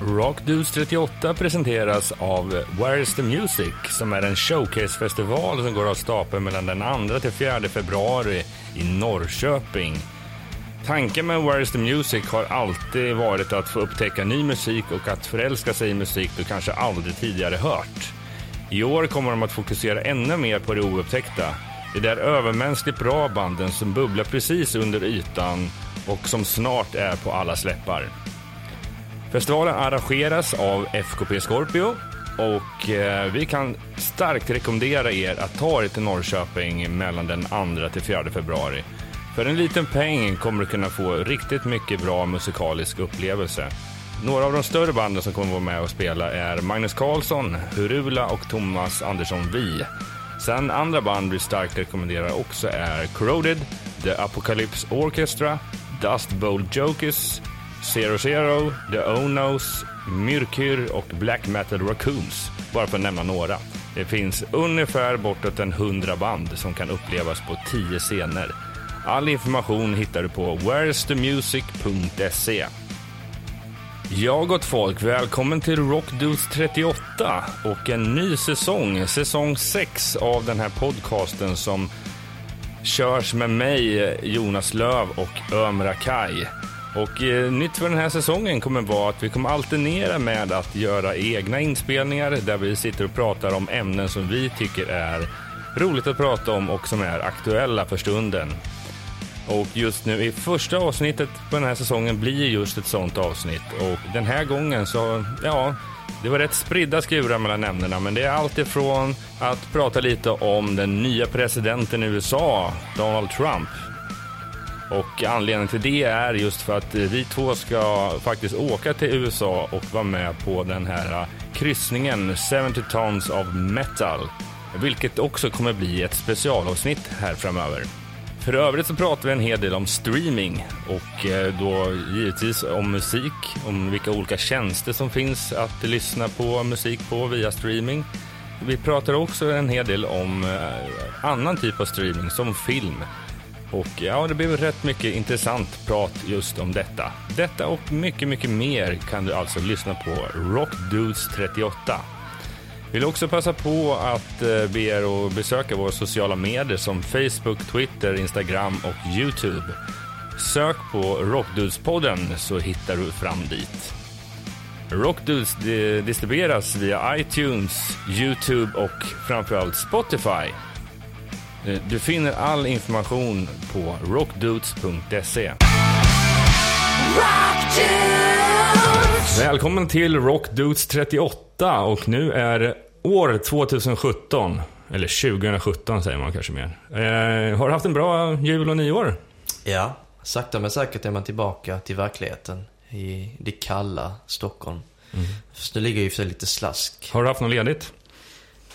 Rockdudes 38 presenteras av Where's the Music som är en showcasefestival som går av stapeln mellan den 2 till 4 februari i Norrköping. Tanken med Where's the Music har alltid varit att få upptäcka ny musik och att förälska sig i musik du kanske aldrig tidigare hört. I år kommer de att fokusera ännu mer på det oupptäckta. Det där övermänskligt bra banden som bubblar precis under ytan och som snart är på alla släppar. Festivalen arrangeras av FKP Scorpio och eh, vi kan starkt rekommendera er att ta er till Norrköping mellan den 2 till 4 februari. För en liten peng kommer du kunna få riktigt mycket bra musikalisk upplevelse. Några av de större banden som kommer vara med och spela är Magnus Carlsson, Hurula och Thomas Andersson Vi. Sen andra band vi starkt rekommenderar också är Corroded, The Apocalypse Orchestra, Dust Bowl Jokers, Zero Zero, The Onos, Myrkyr och Black Metal Raccoons, bara för att nämna några. Det finns ungefär bortåt en hundra band som kan upplevas på tio scener. All information hittar du på where'sthemusic.se. Ja, gott folk, välkommen till Rockdudes 38 och en ny säsong, säsong 6 av den här podcasten som körs med mig, Jonas Löv och Ömra Kai. Och eh, nytt för den här säsongen kommer vara att vi kommer alternera med att göra egna inspelningar där vi sitter och pratar om ämnen som vi tycker är roligt att prata om och som är aktuella för stunden. Och just nu i första avsnittet på den här säsongen blir just ett sånt avsnitt. Och den här gången så, ja, det var rätt spridda skurar mellan ämnena, men det är allt ifrån att prata lite om den nya presidenten i USA, Donald Trump. Och anledningen till det är just för att vi två ska faktiskt åka till USA och vara med på den här kryssningen 70 tons of metal. Vilket också kommer bli ett specialavsnitt här framöver. För övrigt så pratar vi en hel del om streaming och eh, då givetvis om musik, om vilka olika tjänster som finns att lyssna på musik på via streaming. Vi pratar också en hel del om eh, annan typ av streaming, som film. Och ja, det blev rätt mycket intressant prat just om detta. Detta och mycket, mycket mer kan du alltså lyssna på Rockdudes 38. Vill också passa på att eh, be er att besöka våra sociala medier som Facebook, Twitter, Instagram och Youtube. Sök på Rockdudes-podden så hittar du fram dit. Rockdudes distribueras via iTunes, Youtube och framförallt Spotify. Eh, du finner all information på rockdudes.se. Välkommen till Rockdudes 38 och nu är år 2017. Eller 2017 säger man kanske mer. Eh, har du haft en bra jul och nyår? Ja, sakta men säkert är man tillbaka till verkligheten i det kalla Stockholm. Mm. Fast det ligger ju för lite slask. Har du haft något ledigt?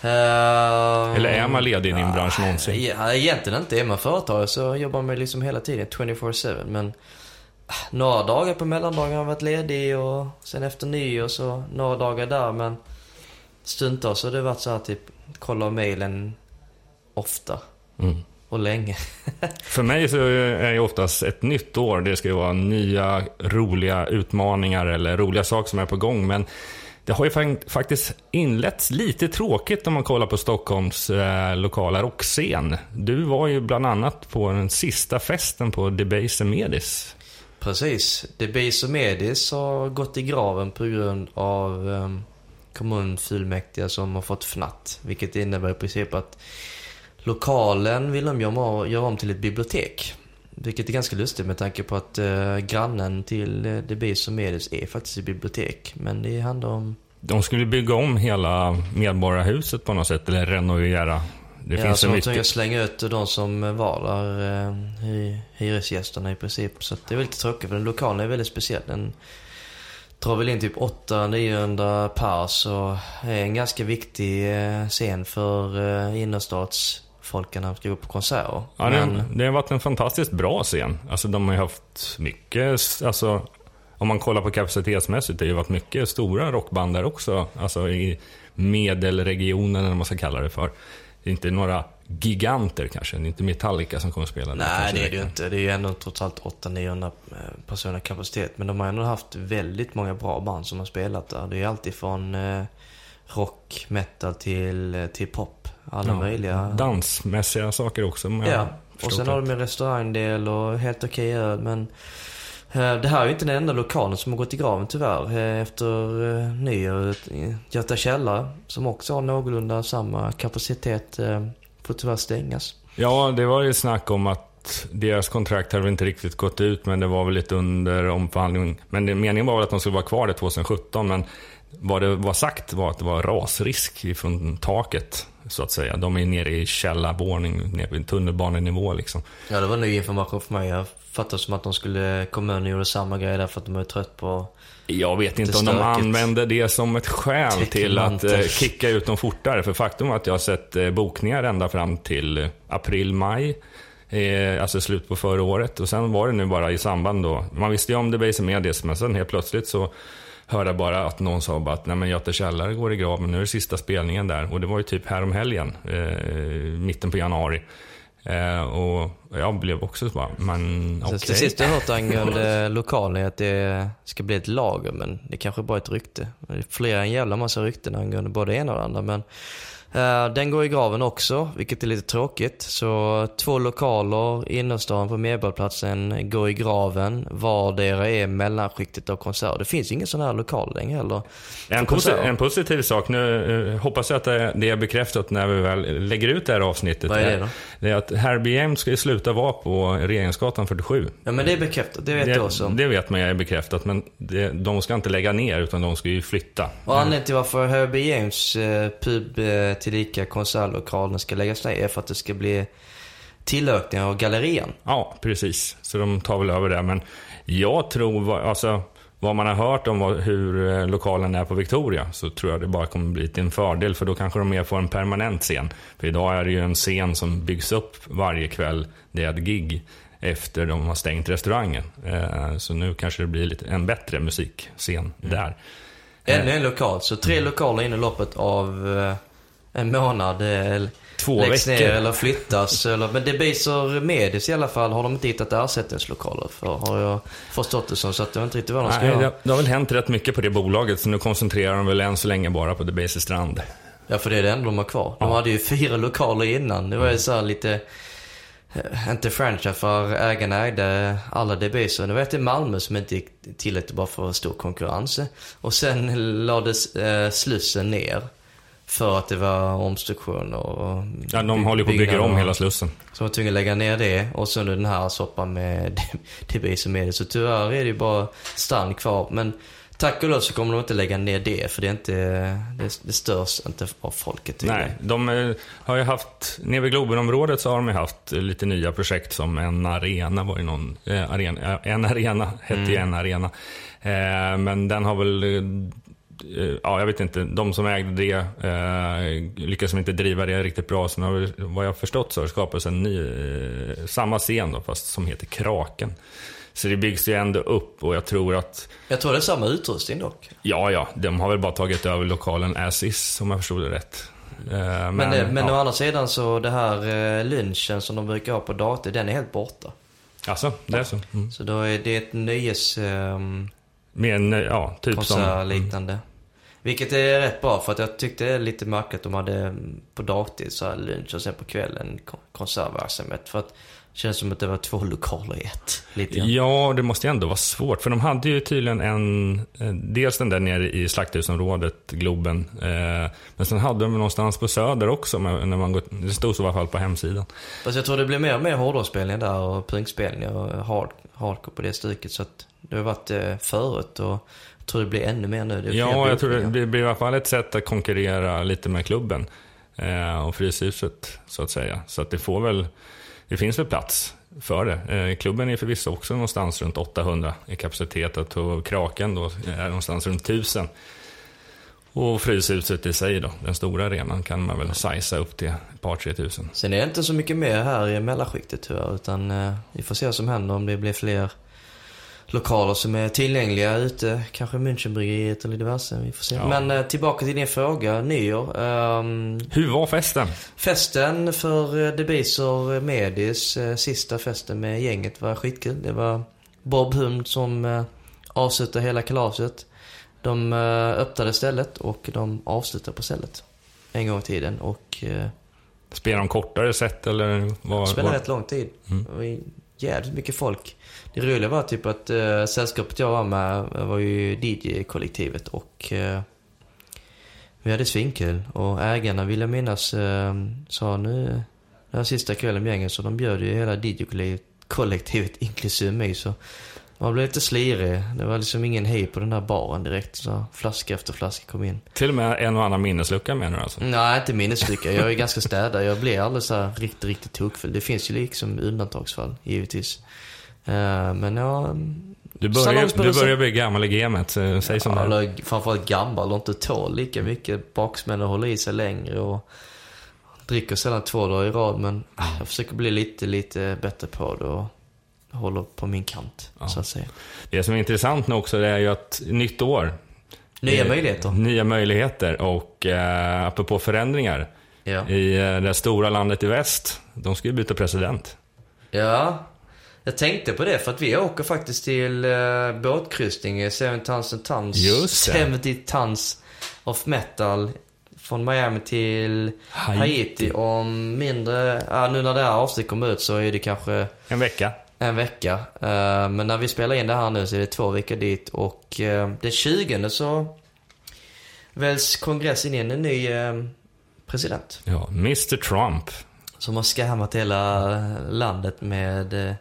Uh, Eller är man ledig i din bransch någonsin? Ja, egentligen inte. Är man företagare så jobbar man liksom hela tiden 24-7. Men några dagar på mellandagen har jag varit ledig och sen efter nyår så några dagar där. Men stundtals har det varit så här typ kolla mejlen ofta. Mm. Och länge. För mig så är det oftast ett nytt år. Det ska ju vara nya roliga utmaningar eller roliga saker som är på gång. Men det har ju faktiskt inletts lite tråkigt om man kollar på Stockholms eh, lokala rockscen. Du var ju bland annat på den sista festen på Debase Medis. Precis. Debase Medis har gått i graven på grund av eh, kommunfullmäktige som har fått fnatt. Vilket innebär i princip att lokalen vill de göra om till ett bibliotek. Vilket är ganska lustigt med tanke på att eh, grannen till eh, Debis och Medis är faktiskt ett bibliotek. Men det handlar om... De skulle bygga om hela Medborgarhuset på något sätt, eller renovera. Det ja, finns så mycket. Jag slänga ut de som var där, eh, hyresgästerna i princip. Så det är väldigt tråkigt, för den lokalen är väldigt speciell. Den drar väl in typ 800-900 pers och är en ganska viktig eh, scen för eh, innerstads folken ska gå på konserter. Ja, Men... det, det har varit en fantastiskt bra scen. Alltså de har ju haft mycket, alltså om man kollar på kapacitetsmässigt, det har ju varit mycket stora rockband där också. Alltså i medelregionen eller vad man ska kalla det för. Det är inte några giganter kanske. Det är inte Metallica som kommer att spela. Nej, det är det ju inte. Det är ju ändå trots allt 800-900 personer kapacitet. Men de har ändå haft väldigt många bra band som har spelat där. Det är alltid från eh, rock, metal till, eh, till pop. Alla Ja, möjliga. Dansmässiga saker också. Ja, och sen har de en restaurangdel och helt okej öl. Men eh, det här är ju inte den enda lokalen som har gått i graven tyvärr. Eh, Efter eh, nyår, eh, Göta källare, som också har någorlunda samma kapacitet, eh, får tyvärr stängas. Ja, det var ju snack om att deras kontrakt hade väl inte riktigt gått ut, men det var väl lite under omförhandling. Men meningen var väl att de skulle vara kvar det 2017, men vad det var sagt var att det var rasrisk ifrån taket, så att säga. De är nere i källarvåning, nere vid tunnelbanenivå liksom. Ja, det var ny information för mig. Jag fattade som att de skulle, kommunen gjorde samma grej där för att de är trött på... Jag vet inte om de använde det som ett skäl till att eh, kicka ut dem fortare. För faktum är att jag har sett eh, bokningar ända fram till april, maj. Eh, alltså slut på förra året. Och sen var det nu bara i samband då. Man visste ju om det Base Medias, men sen helt plötsligt så hörde jag bara att någon sa bara att nej men Göte Källare går i graven, nu är det sista spelningen där. Och det var ju typ här om helgen, eh, mitten på januari. Eh, och jag blev också så bara, men okej. Okay. Det sista jag hört angående lokalen att det ska bli ett lager, men det kanske bara är ett rykte. Det är flera en jävla massa rykten angående både det ena och det andra. Men den går i graven också, vilket är lite tråkigt. Så två lokaler i innerstan på Medborgarplatsen går i graven. Vardera är mellanskiktet av konserter. Det finns ingen sån här lokal längre heller. En, posi- en positiv sak, nu eh, hoppas jag att det, det är bekräftat när vi väl lägger ut det här avsnittet. Vad är det då? Det är att Herbie James ska sluta vara på Regeringsgatan 47. Ja men det är bekräftat, det vet jag också. det, det vet man är bekräftat, men det, de ska inte lägga ner utan de ska ju flytta. Och anledningen till varför Herbie James eh, pub eh, tillika konsertlokalen ska läggas ner är för att det ska bli tillökning av gallerian. Ja, precis. Så de tar väl över det. Men jag tror, alltså, vad man har hört om vad, hur eh, lokalen är på Victoria, så tror jag det bara kommer bli till en fördel. För då kanske de mer får en permanent scen. För idag är det ju en scen som byggs upp varje kväll. Det är ett gig efter de har stängt restaurangen. Eh, så nu kanske det blir lite, en bättre musikscen där. Ännu en lokal. Så tre lokaler in i loppet av eh, en månad. Eh, Två läggs veckor. ner eller flyttas. Eller, men det Debaser Medis i alla fall har de inte hittat ersättningslokaler för. Har jag förstått det som. Så att jag vet inte riktigt vad de ska Nej, göra. det, det har väl hänt rätt mycket på det bolaget, så nu koncentrerar de väl än så länge bara på Debaser Strand. Ja, för det är det enda de har kvar. De Ja. hade ju fyra lokaler innan. Det var ju så här lite, eh, inte franchise för ägarna ägde alla DBs. Det var ett i Malmö som inte gick tillräckligt bra för stor konkurrens. Och sen lades eh, Slussen ner. För att det var omstruktion och Ja, de håller på att bygga om hela Slussen. Så de var tvungna att lägga ner det. Och så nu den här soppan med DBs och med det. Så tyvärr är det ju bara strand kvar. Men tack och lov så kommer de inte lägga ner det. För det är inte, det, det störs inte av folket. Nej, de eh, har ju haft, nere vid Globenområdet så har de ju haft eh, lite nya projekt som En Arena var ju någon, eh, arena, eh, En Arena hette ju En Arena. Eh, men den har väl, ja jag vet inte, de som ägde det eh, lyckas inte driva det riktigt bra. Så nu har, vad jag har förstått så skapats en ny, eh, samma scen då, fast som heter Kraken. Så det byggs ju ändå upp och jag tror att Jag tror det är samma utrustning dock. Ja, ja, de har väl bara tagit över lokalen as is, om jag förstod det rätt. Eh, Men, Men, det, men å ja. andra sidan så det här eh, lunchen som de brukar ha på dator, den är helt borta. Alltså, det är så. Mm. Så då är det ett nöjes eh, Med en, ja, typ som... liknande. Vilket är rätt bra för att jag tyckte det är lite märkligt att de hade mm, på dagtid så här lunch och sen på kvällen kon- konsertverksamhet. För att det känns som att det var två lokaler i ett. Lite grann. Ja, det måste ju ändå vara svårt. För de hade ju tydligen en... en- Dels den där nere i slakthusområdet, Globen. Eh, men sen hade de någonstans på Söder också. När man går, det stod så i alla fall på hemsidan. Fast jag tror det blir mer och mer hårdrocksspelningar där och punkspelningar och hard, hardcore på det stycket. Så att det har varit eh, förut och jag tror det blir ännu mer nu. Ja, jag tror det, det blir i alla fall ett sätt att konkurrera lite med klubben. Eh, och Fryshuset, så att säga. Så att det får väl... Det finns väl plats för det. Eh, klubben är förvisso också någonstans runt 800 i kapacitet. Och Kraken då är någonstans runt 1000. Och Fryshuset i sig då, den stora arenan, kan man väl sizea upp till ett par, tre tusen. Sen är det inte så mycket mer här i mellanskiktet tyvärr. Utan eh, vi får se vad som händer om det blir fler lokaler som är tillgängliga ute. Kanske Münchenbryggeriet eller diverse. Vi får se. Ja. Men eh, tillbaka till din fråga, nyår. Ehm, Hur var festen? festen för eh, Debaser Medis, eh, sista festen med gänget var skitkul. Det var Bob Hund som eh, avslutade hela kalaset. De eh, öppnade stället och de avslutade på stället. En gång i tiden och eh, Spelade de kortare set eller? Var, spelade var... rätt lång tid. Mm. Jävligt mycket folk. Det roliga var typ att eh, sällskapet jag var med eh, var ju DJ-kollektivet och eh, vi hade svinkul. Och ägarna vill jag minnas eh, sa nu, det här sista kvällen med gänget så de bjöd ju hela DJ-kollektivet inklusive mig så man blev lite slirig. Det var liksom ingen hej på den där baren direkt. Så flaska efter flaska kom in. Till och med en och annan minneslucka menar du alltså? Nej, inte minneslycka. Jag är ganska städad. Jag blir aldrig så riktigt, riktigt tokfull. Det finns ju liksom undantagsfall, givetvis. Eh, men jag... Du börjar, du börjar bli gammal i gamet, så säg som ja, det är. framförallt gammal och inte tål lika mycket. Baksmännen håller i sig längre och dricker sällan två dagar i rad. Men jag försöker bli lite, lite bättre på det och håller på min kant, Ja. så att säga. Det som är intressant nu också det är ju att nytt år. Nya Eh, möjligheter. Nya möjligheter och eh, apropå förändringar. Ja. I eh, det stora landet i väst, de ska ju byta president. Ja, jag tänkte på det för att vi åker faktiskt till uh, båtkryssning, eh, 70 tons and tons. Just det. 70 tons of metal. Från Miami till Haiti. Haiti, om mindre, ja nu när det här avsnittet kommer ut så är det kanske En vecka. En vecka. Eh, men när vi spelar in det här nu så är det två veckor dit och uh, den 20 så väljs kongressen in en ny eh, president. Ja, Mr Trump. Som har scammat hela landet med, eh,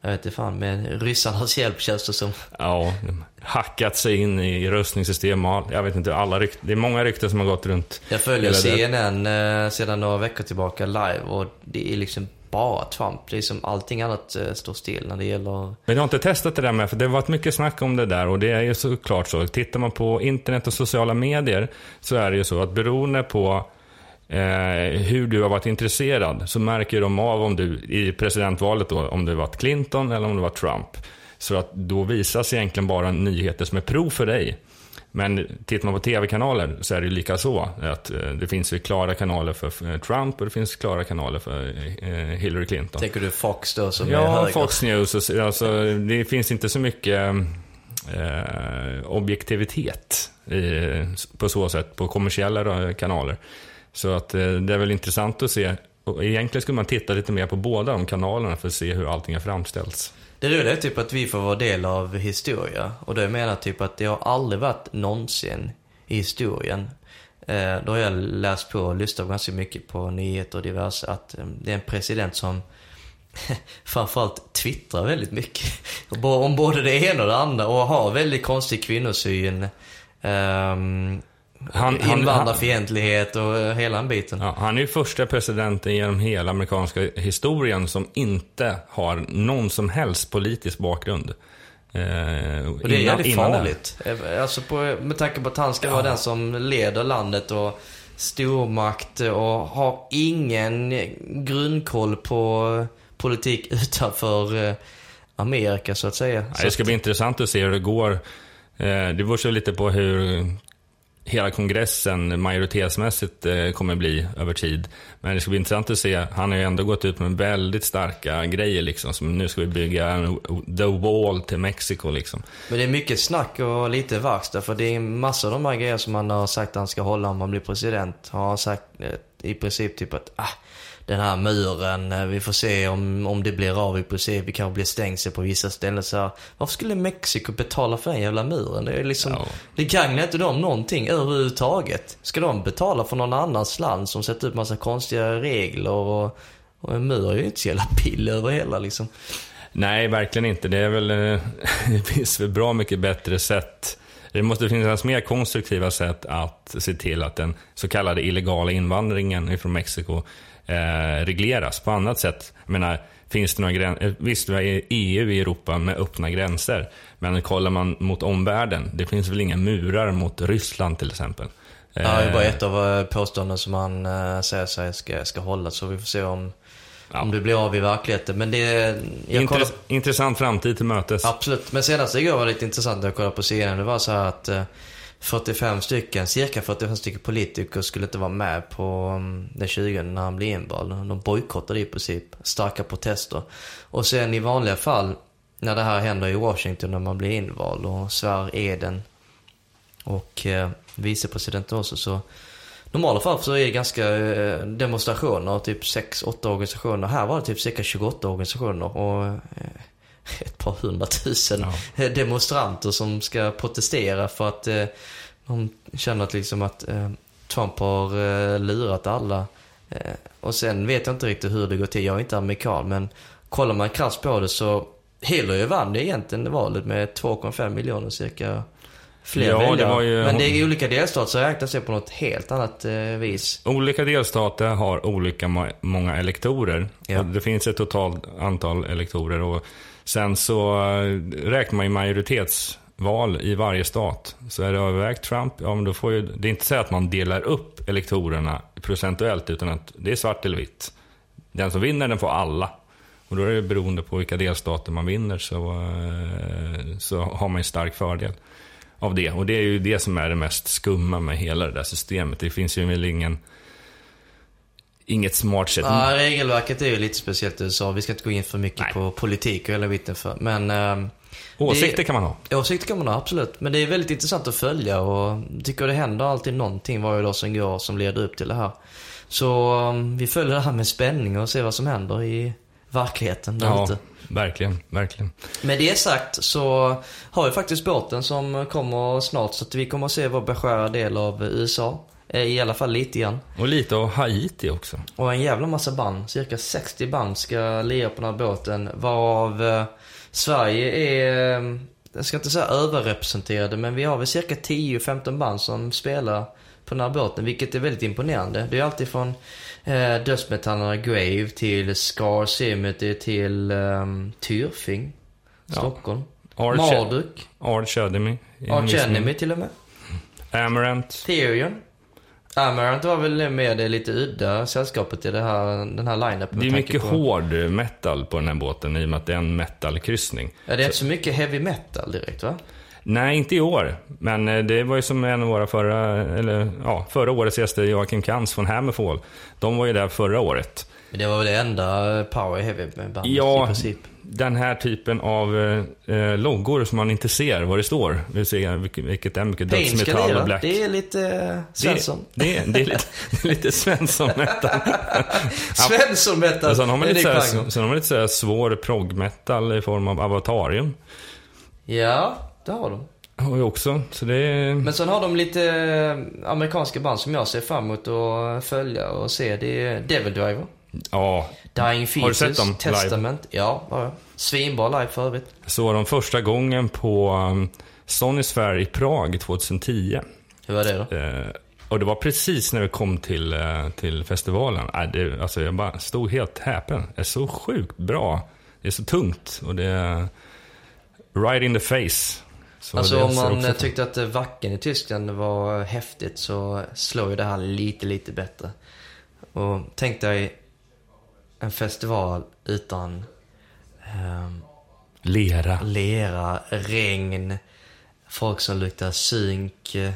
jag vet inte fan, med ryssarnas hjälp känns det som. Ja, hackat sig in i röstningssystem och. Jag vet inte, alla rykt, det är många rykten som har gått runt. Jag följer CNN eh, sedan några veckor tillbaka live och det är liksom bara Trump. Det är som allting annat eh, står still när det gäller... Men jag har inte testat det där med, för det har varit mycket snack om det där och det är ju såklart så. Tittar man på internet och sociala medier så är det ju så att beroende på eh, hur du har varit intresserad så märker de av om du i presidentvalet då, om det var Clinton eller om det var Trump. Så att då visas egentligen bara nyheter som är prov för dig. Men tittar man på tv-kanaler så är det lika så. Att eh, det finns ju klara kanaler för eh, Trump och det finns klara kanaler för eh, Hillary Clinton. Tänker du Fox då som är Ja, höger? Fox News. och så- Alltså, det finns inte så mycket eh, objektivitet i, på så sätt på kommersiella kanaler. Så att det är väl intressant att se. Och egentligen skulle man titta lite mer på båda de kanalerna för att se hur allting har framställts. Det roliga är typ att vi får vara del av historia. Och det jag menar typ att det har aldrig varit någonsin i historien. Eh, då har jag läst på och lyssnat ganska mycket på nyheter och diverse att eh, det är en president som framförallt twittrar väldigt mycket. Om både det ena och det andra och har väldigt konstig kvinnosyn. Um, han- han- invandrarfientlighet och eh, hela den biten. Ja, han är ju första presidenten genom hela amerikanska historien som inte har någon som helst politisk bakgrund. Eh, Och det är jävligt farligt. Eh, Alltså på, med tanke på att han ska vara den som leder landet och stormakt och har ingen grundkoll på politik utanför eh, Amerika så att säga. Ja, det ska bli intressant att se hur det går. Det beror så lite på hur hela kongressen majoritetsmässigt eh, kommer bli över tid. Men det ska bli intressant att se. Han har ju ändå gått ut med väldigt starka grejer liksom. Som nu ska vi bygga en, the wall till Mexiko liksom. Men det är mycket snack och lite verkstad för det är massor av de här grejerna som han har sagt att han ska hålla om han blir president. Har han sagt eh, i princip typ att ah, den här muren, eh, vi får se om, om det blir av i princip. Vi kanske blir stängsel på vissa ställen. Så här, varför skulle Mexiko betala för den jävla muren? Det är liksom, Ja. det gagnar inte dem någonting överhuvudtaget. Ska de betala för någon annans land som sätter upp massa konstiga regler och, och en mur är ju inte så jävla pill över hela liksom. Nej, verkligen inte. Det är väl, eh, det finns väl bra mycket bättre sätt. Det måste finnas mer konstruktiva sätt att se till att den så kallade illegala invandringen från Mexiko eh, regleras på annat sätt. Jag menar, finns det några gränser? Visst, vi har EU i Europa med öppna gränser. Men kollar man mot omvärlden, det finns väl inga murar mot Ryssland till exempel. Ja, det är Eh, bara ett av eh, påståenden som han säger sig ska, ska hålla. Så vi får se om, Ja. Om det blir av i verkligheten. Men det... Intress- kollar, Intressant framtid till mötes. absolut. Men senast igår var det lite intressant när jag kollade på CNN. Det var så här att eh, 45 stycken, cirka 45 stycken politiker skulle inte vara med på mm, den 20 när han blev invald. De bojkottade i princip. Starka protester. Och sen i vanliga fall, när det här händer i Washington när man blir invald och svär eden och eh, vicepresidenten också så normala fall så är det ganska eh, demonstrationer, typ 6-8 organisationer. Här var det typ cirka 28 organisationer och eh, ett par hundratusen demonstranter som ska protestera för att eh, de känner att liksom att eh, Trump har eh, lurat alla. Eh, och sen vet jag inte riktigt hur det går till. Jag är inte amerikan men kollar man krasst på det så Hillary vann det egentligen valet med 2,5 miljoner cirka fler Ja, det väljare. var ju- Men det är olika delstater så räknas det på något helt annat eh, vis. Olika delstater har olika många elektorer. Ja. Det finns ett totalt antal elektorer. Och sen så eh, räknar man ju majoritetsval i varje stat. Så är det övervägt Trump, ja men då får ju... Det är inte så att man delar upp elektorerna procentuellt, utan att det är svart eller vitt. Den som vinner, den får alla. Och då är det beroende på vilka delstater man vinner, så, eh, så har man en stark fördel av det. Och det är ju det som är det mest skumma med hela det där systemet. Det finns ju väl ingen... Inget smart sätt. Ja, regelverket är ju lite speciellt i USA. Vi ska inte gå in för mycket Nej. på politik och hela biten för. Men ehm, Åsikter det- kan man ha. åsikter kan man ha, absolut. Men det är väldigt intressant att följa och tycker det händer alltid någonting varje dag som går som leder upp till det här. Så ehm, vi följer det här med spänning och ser vad som händer i verkligheten där Ja, ute. verkligen, verkligen. Med det sagt så har vi faktiskt båten som kommer snart så att vi kommer att se vår beskärda del av USA. Eh, I alla fall lite grann. Och lite av Haiti också. Och en jävla massa band, cirka 60 band ska lira på den här båten. Varav eh, Sverige är, eh, jag ska inte säga överrepresenterade, men vi har väl cirka 10-15 band som spelar på den här båten, vilket är väldigt imponerande. Det är alltid från eh, dödsmetallerna Grave till Scar Cemetery till eh, Tyrfing, Ja. Stockholm. Arch, Marduk, Arch Enemy. Arch Enemy till och med. Amaranth. Therion. Amaranth var väl med det lite udda sällskapet i det här, den här line-upen. Det är mycket på- hård metal på den här båten i och med att det är en metalkryssning. Ja, det är inte så mycket heavy metal direkt va? Nej, inte i år. Men eh, det var ju som en av våra förra, eller ja, förra årets gäster, Joakim Kans från Hammerfall. De var ju där förra året. Men det var väl det enda power heavy bandet Ja, i princip. Den här typen av eh, eh, loggor som man inte ser vad det står. Vi vill se vilket, vilket är mycket dödsmetall och black. Det är lite eh, Svensson. Det, det, det är lite, det är lite Svensson-metal. Svensson metal. Och sen har man är lite, såhär, sen har man lite såhär svår prog-metal i form av Avatarium. Ja, det har de. Har vi också. Så det är... Men sen har de lite eh, amerikanska band som jag ser fram emot att följa och se. Det är Devil Driver. Ja, Dying Fetus. Har du sett dem live? Testament. Ja, har jag. Svinbra live för övrigt. så de första gången på um, Sonisphere i Prag 2010. Hur var det då? Eh, och det var precis när vi kom till, eh, till festivalen. Äh, det, alltså jag bara stod helt häpen. Det är så sjukt bra. Det är så tungt och det är right in the face. Så Alltså om man eh, tyckte att Wacken i Tyskland var häftigt så slår ju det här lite, lite bättre. Och tänk dig en festival utan ehm, Lera. lera, regn, folk som luktar synk eh,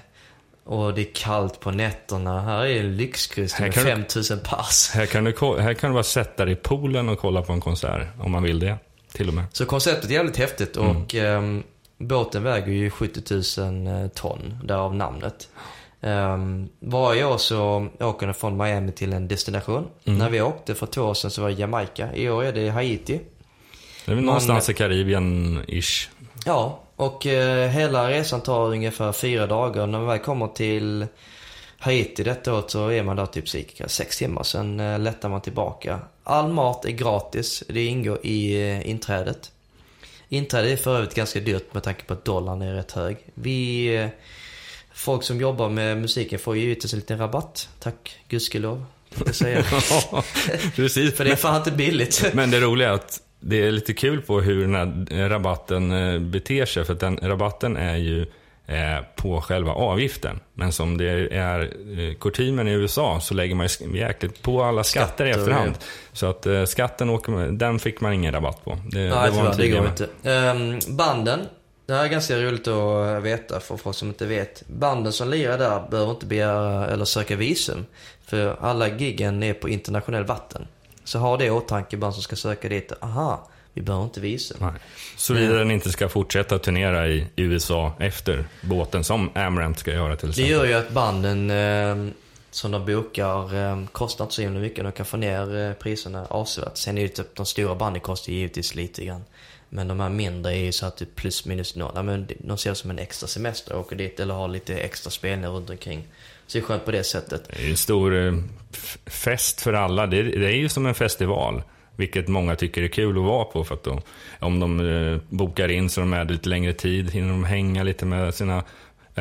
och det är kallt på nätterna. Här är en lyxkryssning med kan du- 5000 pass. Här kan, du, här kan du bara sätta dig i poolen och kolla på en konsert. Om man vill det. Till och med. Så konceptet är jävligt häftigt Mm. och ehm, båten väger ju 70 000 eh, ton, därav namnet. Um, varje år så åker den från Miami till en destination. Mm. När vi åkte för två år sedan så var det Jamaica. I år är det Haiti. Det är väl någonstans i Karibien-ish. Ja, och eh, hela resan tar ungefär fyra dagar. När man väl kommer till Haiti detta året så är man där typ cirka sex timmar. Sen eh, lättar man tillbaka. All mat är gratis. Det ingår i eh, inträdet. Inträdet är för övrigt ganska dyrt med tanke på att dollarn är rätt hög. Vi, eh, folk som jobbar med musiken får ju givetvis en liten rabatt. Tack, gudskelov. säga. Precis. För det är fan inte billigt. Men det roliga är att det är lite kul på hur den här rabatten eh, beter sig. För att den rabatten är ju eh, på själva avgiften. Men som det är eh, kutymen i USA så lägger man ju jäkligt på alla skatter, Skatter, i efterhand. Så att skatten åker, den fick man ingen rabatt på. Det, Nej, det var det går inte. Ehm, banden. Det här är ganska roligt att veta för folk som inte vet. Banden som lirar där behöver inte begära eller söka visum. För alla giggen är på internationell vatten. Så ha det i åtanke, band som ska söka dit. Aha, vi behöver inte visum. Såvida den inte ska fortsätta turnera i USA efter båten som Amaranth ska göra till Det exempel. gör ju att banden eh, som de bokar eh, kostar inte så himla mycket. De kan få ner eh, priserna avsevärt. Sen är ju typ de stora banden kostar givetvis lite grann. Men de här mindre är ju så att typ plus minus noll. Ja, men de ser det som en extra semester åker dit eller har lite extra spelningar runt omkring. Så det är skönt på det sättet. Det är en stor eh, fest för alla. Det, det är ju som en festival. Vilket många tycker är kul att vara på. För att då, om de eh, bokar in så de är där lite längre tid, hinner de hänga lite med sina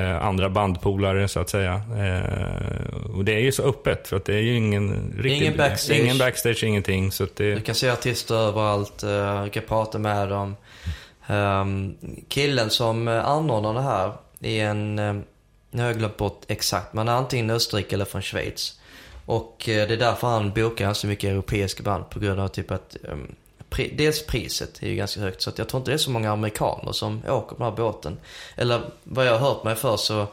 andra bandpolare så att säga. Eh, och det är ju så öppet för att det är ju ingen riktig, Ingen backstage. ingen backstage, ingenting. Så det, Du kan se artister överallt, eh, du kan prata med dem. Um, killen som eh, anordnar det här är en, eh, nu har jag glömt bort exakt, men är antingen Österrike eller från Schweiz. Och eh, det är därför han bokar så mycket europeiska band på grund av typ att um, pri, dels priset är ju ganska högt så att jag tror inte det är så många amerikaner som åker på den här båten. Eller vad jag har hört mig för så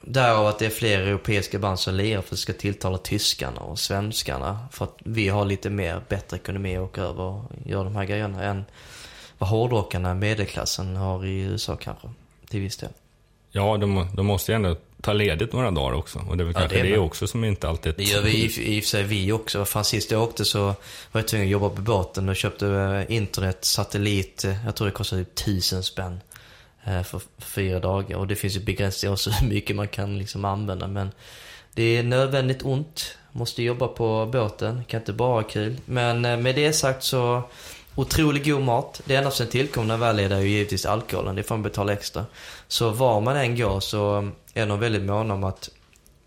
Därav att det är fler europeiska band som lirar för att det ska tilltala tyskarna och svenskarna. För att vi har lite mer, bättre ekonomi att åka över och göra de här grejerna än vad hårdrockarna, medelklassen, har i USA kanske. Till viss del. ja, de, de måste ju ändå ta ledigt några dagar också. Och det är väl Ja, kanske det är det, också som inte alltid... Det gör vi i, och för sig vi också. Fan sist jag åkte så var jag tvungen att jobba på båten och köpte eh, internet, satellit. Jag tror det kostade typ tusen spänn. eh, För fyra dagar. Och det finns ju begränsningar också hur mycket man kan liksom använda. Men det är nödvändigt ont. Måste jobba på båten. Kan inte bara ha kul. Men eh, med det sagt så Otroligt god mat. Det enda som tillkommer väl är ju givetvis alkoholen. Det får man betala extra. Så var man än går så är de väldigt måna om att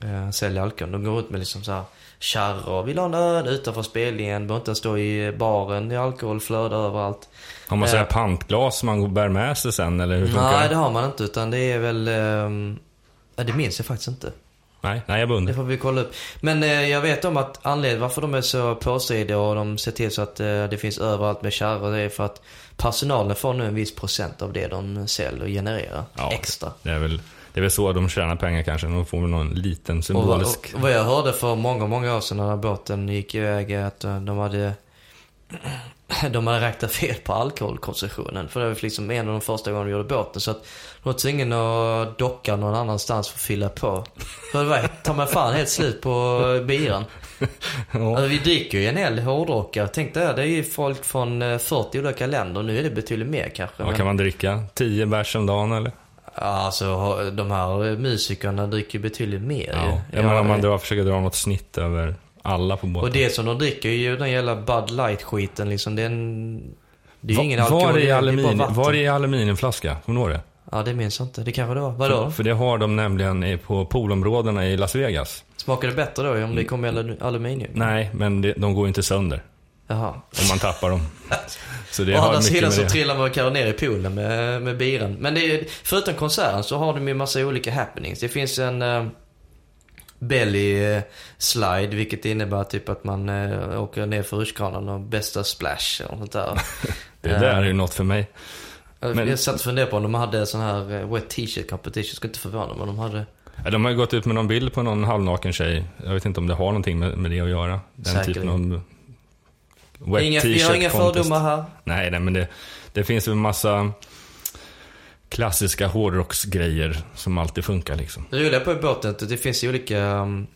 eh, sälja alkohol. De går ut med liksom så här kärror. Vill ha en öl utanför spelningen. Behöver inte stå i baren. Det är alkohol flödar överallt. Har man så här Eh. pantglas man bär med sig sen eller hur funkar Nej, det? har man inte. Utan det är väl... ja, det minns jag faktiskt inte. Nej, nej, jag Det beundrar. får vi kolla upp. Men eh, jag vet om att anledningen varför de är så påstridiga och de ser till så att eh, det finns överallt med kärror. Det är för att personalen får nu en viss procent av det de säljer och genererar Ja, extra. Det är, väl, det är väl så de tjänar pengar kanske. De får väl någon liten Och symbolisk... och vad jag hörde för många, många år sedan när båten gick iväg att eh, de hade de hade räknat fel på alkoholkonsumtionen. För det var liksom en av de första gångerna de gjorde båten. Så att de var tvungna att docka någon annanstans för att fylla på. För det var ta mig fan helt slut på biran. Ja. Alltså, vi dricker ju en hel hårdrockare. Tänk dig, det är ju folk från eh, 40 olika länder. Nu är det betydligt mer kanske. Vad kan man dricka? 10 bärs om dagen eller? Ja, Alltså de här musikerna dricker ju betydligt mer Ja. Jag menar om man drar, försöker dra något snitt över alla på båten. Och det som de dricker är ju den jävla Bud Light-skiten liksom. Det är, en, det är ju ingen alkohol. var, det är är aluminium, vatten. var är aluminiumflaska? Kommer du ihåg det? Ja, det minns jag inte. Det kanske det var. Vadå? För, för det har de nämligen på poolområdena i Las Vegas. Smakar det bättre då om det kommer alu- aluminium? Nej, men det, de går inte sönder Jaha. om man tappar dem. Så det Å andra sidan så det. trillar man kanske ner i poolen med, med biren. Men det är, förutom konserten så har de ju massa olika happenings. Det finns en eh, belly eh, slide, vilket innebär typ att man eh, åker ner för rutschkanan och bästa splash och sånt där. Det där är ju något för mig. Men- Jag satt och funderade på om de hade sån här eh, wet t-shirt competition. Skulle inte förvåna mig om de hade. Ja, De har ju gått ut med någon bild på någon halvnaken tjej. Jag vet inte om det har någonting med, med det att göra. Den Säkerligen. typen av wet Inga, vi har t-shirt inga fördomar här. Nej, nej, men det, det finns ju en massa klassiska hårdrocksgrejer som alltid funkar liksom. Det roliga på båten att det finns ju olika um,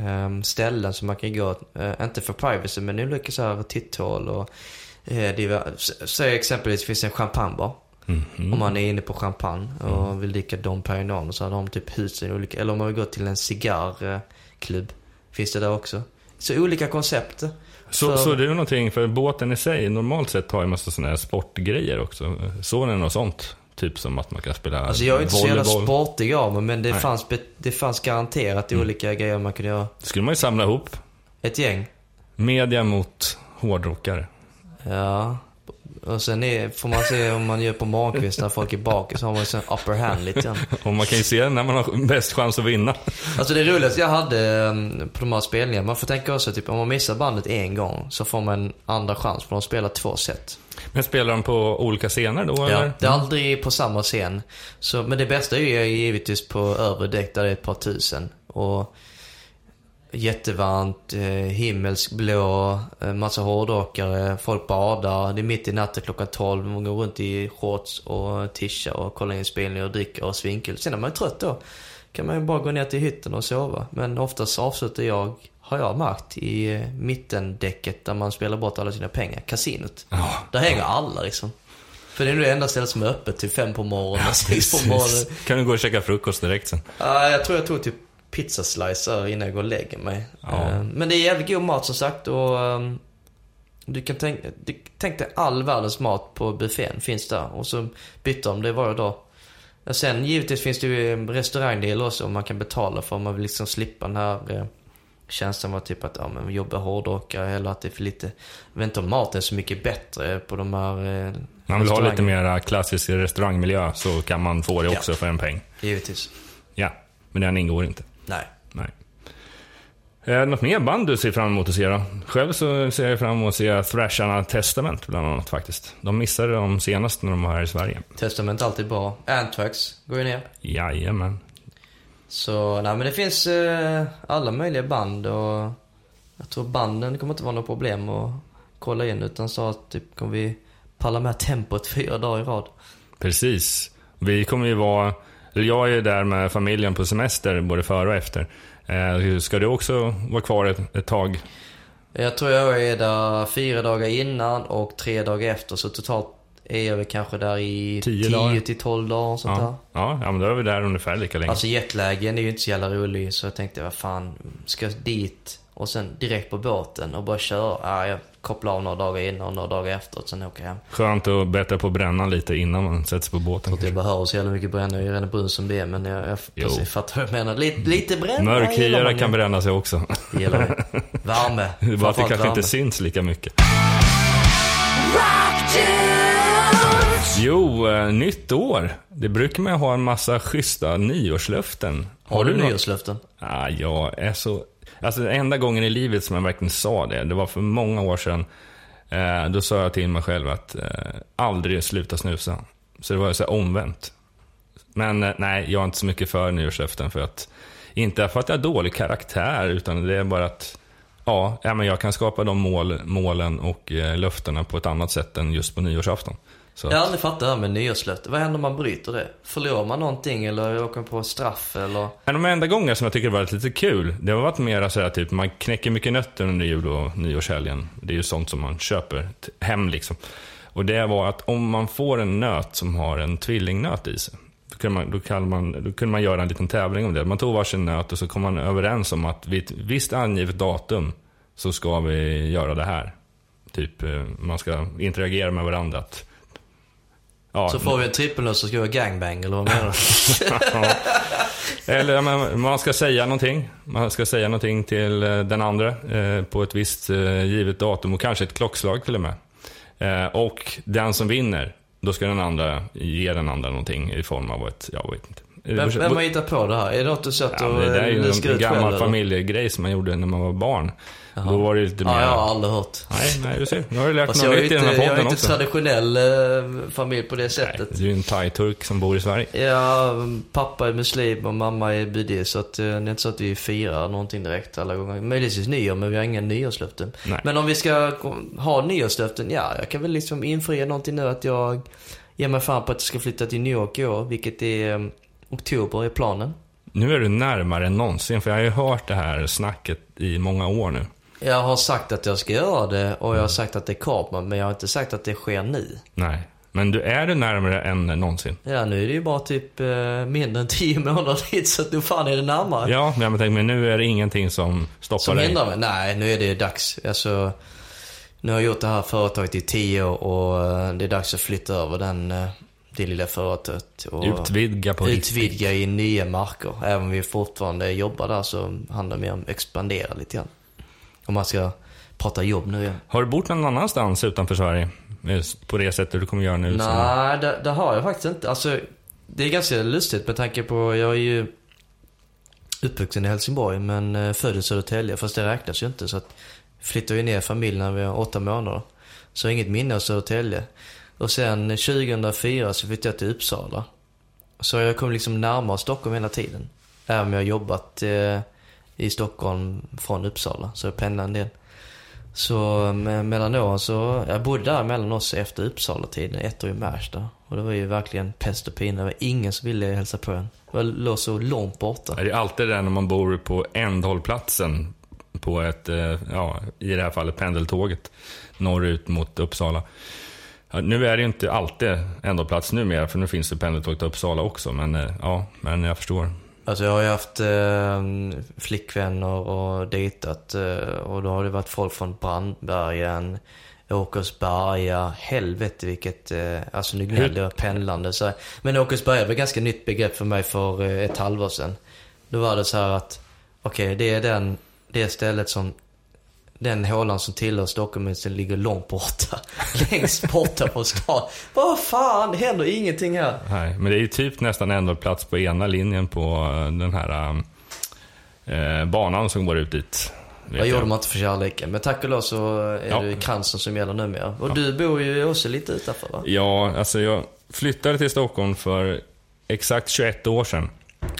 um, ställen som man kan gå, uh, inte för privacy, men olika så här titthål och uh, Säg exempelvis det finns en champagnebar. Mhm. Om man är inne på champagne och vill dricka Dom Perignon så har de typ hus i olika, eller om man vill gå till en cigarrklubb. Finns det där också. Så olika koncept. Så, För- så det är någonting, för båten i sig normalt sett har ju massa sådana här sportgrejer också. Ni något sånt? Typ som att man kan spela Alltså jag är inte så jävla volleyboll. sportig av mig, men det Nej. fanns, det fanns garanterat Mm. olika grejer man kunde göra. Det skulle man ju samla ihop. Ett gäng. Media mot hårdrockare. Ja. Och sen är, får man se om man gör på Markvist när folk är bak så har man ju sån upper hand lite grann. Och man kan ju se när man har bäst chans att vinna. Alltså det roligaste jag hade um, på de här spelningarna, man får tänka också typ om man missar bandet en gång så får man en andra chans för de spelar två set. Men spelar de på olika scener då Ja, eller? det är aldrig på samma scen. Så, men det bästa är ju givetvis på övre däck där det är ett par tusen. Och jättevarmt, eh, himmelsblå, eh, massa hårdrockare, folk badar. Det är mitt i natten klockan 12. Man går runt i shorts och tisha och kollar in spelningar och dricker och svinkel. Sen är man ju trött då. kan man ju bara gå ner till hytten och sova. Men oftast avslutar jag, har jag märkt, i eh, mittendäcket där man spelar bort alla sina pengar. Kasinot. Ja. Där hänger alla liksom. För det är nog det enda stället som är öppet till fem på morgonen sex på morgonen. Kan du gå och käka frukost direkt sen? Ja, jag tror jag tog typ pizzaslicer innan jag går och lägger mig. Ja. Eh, Men det är jävligt god mat som sagt och ehm, du kan tänka, du, tänk dig all världens mat på buffén finns där och så byter de det varje dag. Och sen givetvis finns det ju en restaurangdel också om man kan betala för om man vill liksom slippa den här eh, känslan var typ att, ja men jobba hårdrockare eller att det är för lite, jag vet inte om maten är så mycket bättre på de här eh, Man vill ha lite mer klassisk restaurangmiljö så kan man få det Ja. också för en peng. Givetvis. Ja, men den ingår inte. Nej. Nej. Eh, något mer band du ser fram emot att se då? Själv så ser jag fram emot att se Thrasharna Testament bland annat faktiskt. De missade dem senast när de var här i Sverige. Testament är alltid bra. Anthrax går ju ner. Jajamän. Så, nej men det finns eh, alla möjliga band och jag tror banden kommer inte vara något problem att kolla in utan så att typ kommer vi palla med tempot fyra dagar i rad. Precis. Vi kommer ju vara, jag är där med familjen på semester både före och efter. Eh, ska du också vara kvar ett, ett tag? Jag tror jag är där fyra dagar innan och tre dagar efter så totalt är jag väl kanske där i Tio 10 dagar. till 12 dagar och sånt Ja. ja, ja, men då är vi där ungefär lika där. länge. Alltså jetlagen är ju inte så jävla rolig så jag tänkte vad fan, ska jag dit och sen direkt på båten och bara köra? Ja, jag kopplar av några dagar innan och några dagar efter och sen åker jag hem. Skönt att bättra på brännan lite innan man sätter sig på båten. Det behöver så jävla mycket bränna, jag är redan brun som det är, men jag, jag precis fattar vad jag menar. Lite, lite bränna Mörk gillar hyra man ju. kan bränna sig också. Det gillar vi. Värme. Det är bara att det kanske värme. inte syns lika mycket. Jo, eh, nytt år. Det brukar man ha en massa schyssta nyårslöften. Har du något- nyårslöften? Ah, jag är så... Alltså den enda gången i livet som jag verkligen sa det, det var för många år sedan. Eh, då sa jag till mig själv att eh, aldrig sluta snusa. Så det var ju så här omvänt. Men eh, nej, jag är inte så mycket för nyårslöften för att... Inte för att jag har dålig karaktär, utan det är bara att... Ja, ja men jag kan skapa de mål, målen och eh, löftena på ett annat sätt än just på nyårsafton. Så, Jag har aldrig fattat det här med nyårslöften. Vad händer om man bryter det? Förlorar man någonting eller åker på straff eller? En av de enda gånger som jag tycker det varit lite kul, det har varit mer så här typ, man knäcker mycket nötter under jul och nyårshelgen. Det är ju sånt som man köper hem liksom. Och det var att om man får en nöt som har en tvillingnöt i sig, då kunde man, då kan man, då kunde man göra en liten tävling om det. Man tog varsin nöt och så kom man överens om att vid ett visst angivet datum så ska vi göra det här. Typ, eh, man ska interagera med varandra. Att, ja, Så får vi en trippelnöt så ska vi ha gangbang eller vad menar du? Eller men, man ska säga någonting. Man ska säga någonting till eh, den andra eh, på ett visst eh, givet datum och kanske ett klockslag till och med. Eh, och den som vinner, då ska den andra ge den andra någonting i form av ett, jag vet inte. Vem, vem har hittat på det här? Är det något du sett ja, och det där är ju en själv gammal eller? familjegrej som man gjorde när man var barn. Då var det lite mer... Ja, jag har aldrig hört. Nej, nej, du ser. Nu har du lärt är något nytt i inte, den här jag är podden inte också. traditionell eh, familj på det Nej, sättet. du är en thai-turk som bor i Sverige. Ja, pappa är muslim och mamma är buddhist så att, eh, det är inte så att vi firar någonting direkt alla gånger. Möjligtvis nyår, men vi har inga nyårslöften. Nej. Men om vi ska ha nyårslöften, ja, jag kan väl liksom infria någonting nu att jag ger mig fan på att jag ska flytta till New York i år, vilket är um, oktober är planen. Nu är du närmare än någonsin, för jag har ju hört det här snacket i många år nu. Jag har sagt att jag ska göra det och jag har sagt att det kommer, men jag har inte sagt att det sker nu. Nej. Men du är du närmare än någonsin. Ja, nu är det ju bara typ eh, mindre än 10 månader dit, så att nu fan är det närmare. Ja, men tänker, men nu är det ingenting som stoppar Som dig. hindrar mig? Nej, nu är det dags. Alltså, nu har jag gjort det här företaget i 10 år och eh, det är dags att flytta över den, eh, det lilla företaget. Och Utvidga på riktigt. utvidga i nya marker. Även om vi fortfarande jobbar där så handlar det mer om att expandera lite grann. Om man ska pratar jobb nu igen. Har du bott någon annanstans utanför Sverige? På det sättet du kommer göra nu? Nej, det, det har jag faktiskt inte. Alltså, det är ganska lustigt med tanke på, jag är ju uppvuxen i Helsingborg men eh, född i Södertälje, fast det räknas ju inte. Så att flyttade ju ner familjen när vi var åtta månader. Så inget minne av Södertälje. Och sen 2004 så flyttade jag till Uppsala. Så jag kom liksom närmare Stockholm hela tiden. Även om jag har jobbat eh, i Stockholm från Uppsala, så jag pendlade en del. Så mellan åren så, jag bodde där mellan oss efter Uppsala-tiden, ett år i Märsta. Och det var ju verkligen pest och pina. Det var ingen som ville hälsa på en. Det låg så långt borta. Är det alltid det när man bor på ändhållplatsen på ett, eh, ja, i det här fallet pendeltåget norrut mot Uppsala. Ja, nu är det ju inte alltid ändhållplats numera, för nu finns det pendeltåg till Uppsala också. Men eh, ja, men jag förstår. Alltså jag har ju haft eh, flickvänner och dejtat eh, och då har det varit folk från Brandbergen, Åkersberga, helvete vilket, eh, alltså nu gnäller jag pendlande så här. Men Åkersberga var ett ganska nytt begrepp för mig för eh, ett halvår sedan. Då var det så här att, okej det är den, det stället som, den hålan som tillhör Stockholm ligger långt borta. Längst borta på stan. Vad fan, det händer ingenting här. Nej, men det är ju typ nästan ändhållplats på ena linjen på eh, den här eh, banan som går ut dit. Vad jag. gjorde man inte för kärleken? Men tack och lov så är Ja. det kransen som gäller numera. Och du bor ju också lite utanför va? Ja, alltså jag flyttade till Stockholm för exakt 21 år sedan.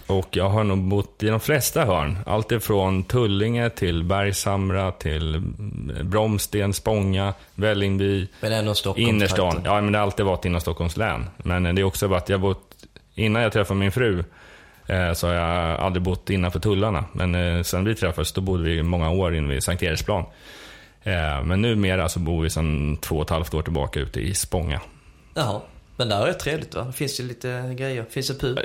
Och jag har nog bott i de flesta hörn. Allt ifrån Tullinge till Bergshamra till mm, Bromsten, Spånga, Vällingby, Men ändå Stockholm. innerstan. Ja, men det har alltid varit inom Stockholms län. Men det är också bara att jag bott, innan jag träffade min fru, eh, så har jag aldrig bott innanför tullarna. Men eh, sen vi träffades, då bodde vi många år inne vid Sankt Eriksplan. Eh, men numera så bor vi sedan två och ett halvt år tillbaka ute i Spånga. Jaha. Men där är det trevligt va? Det finns ju lite grejer. Finns det pub?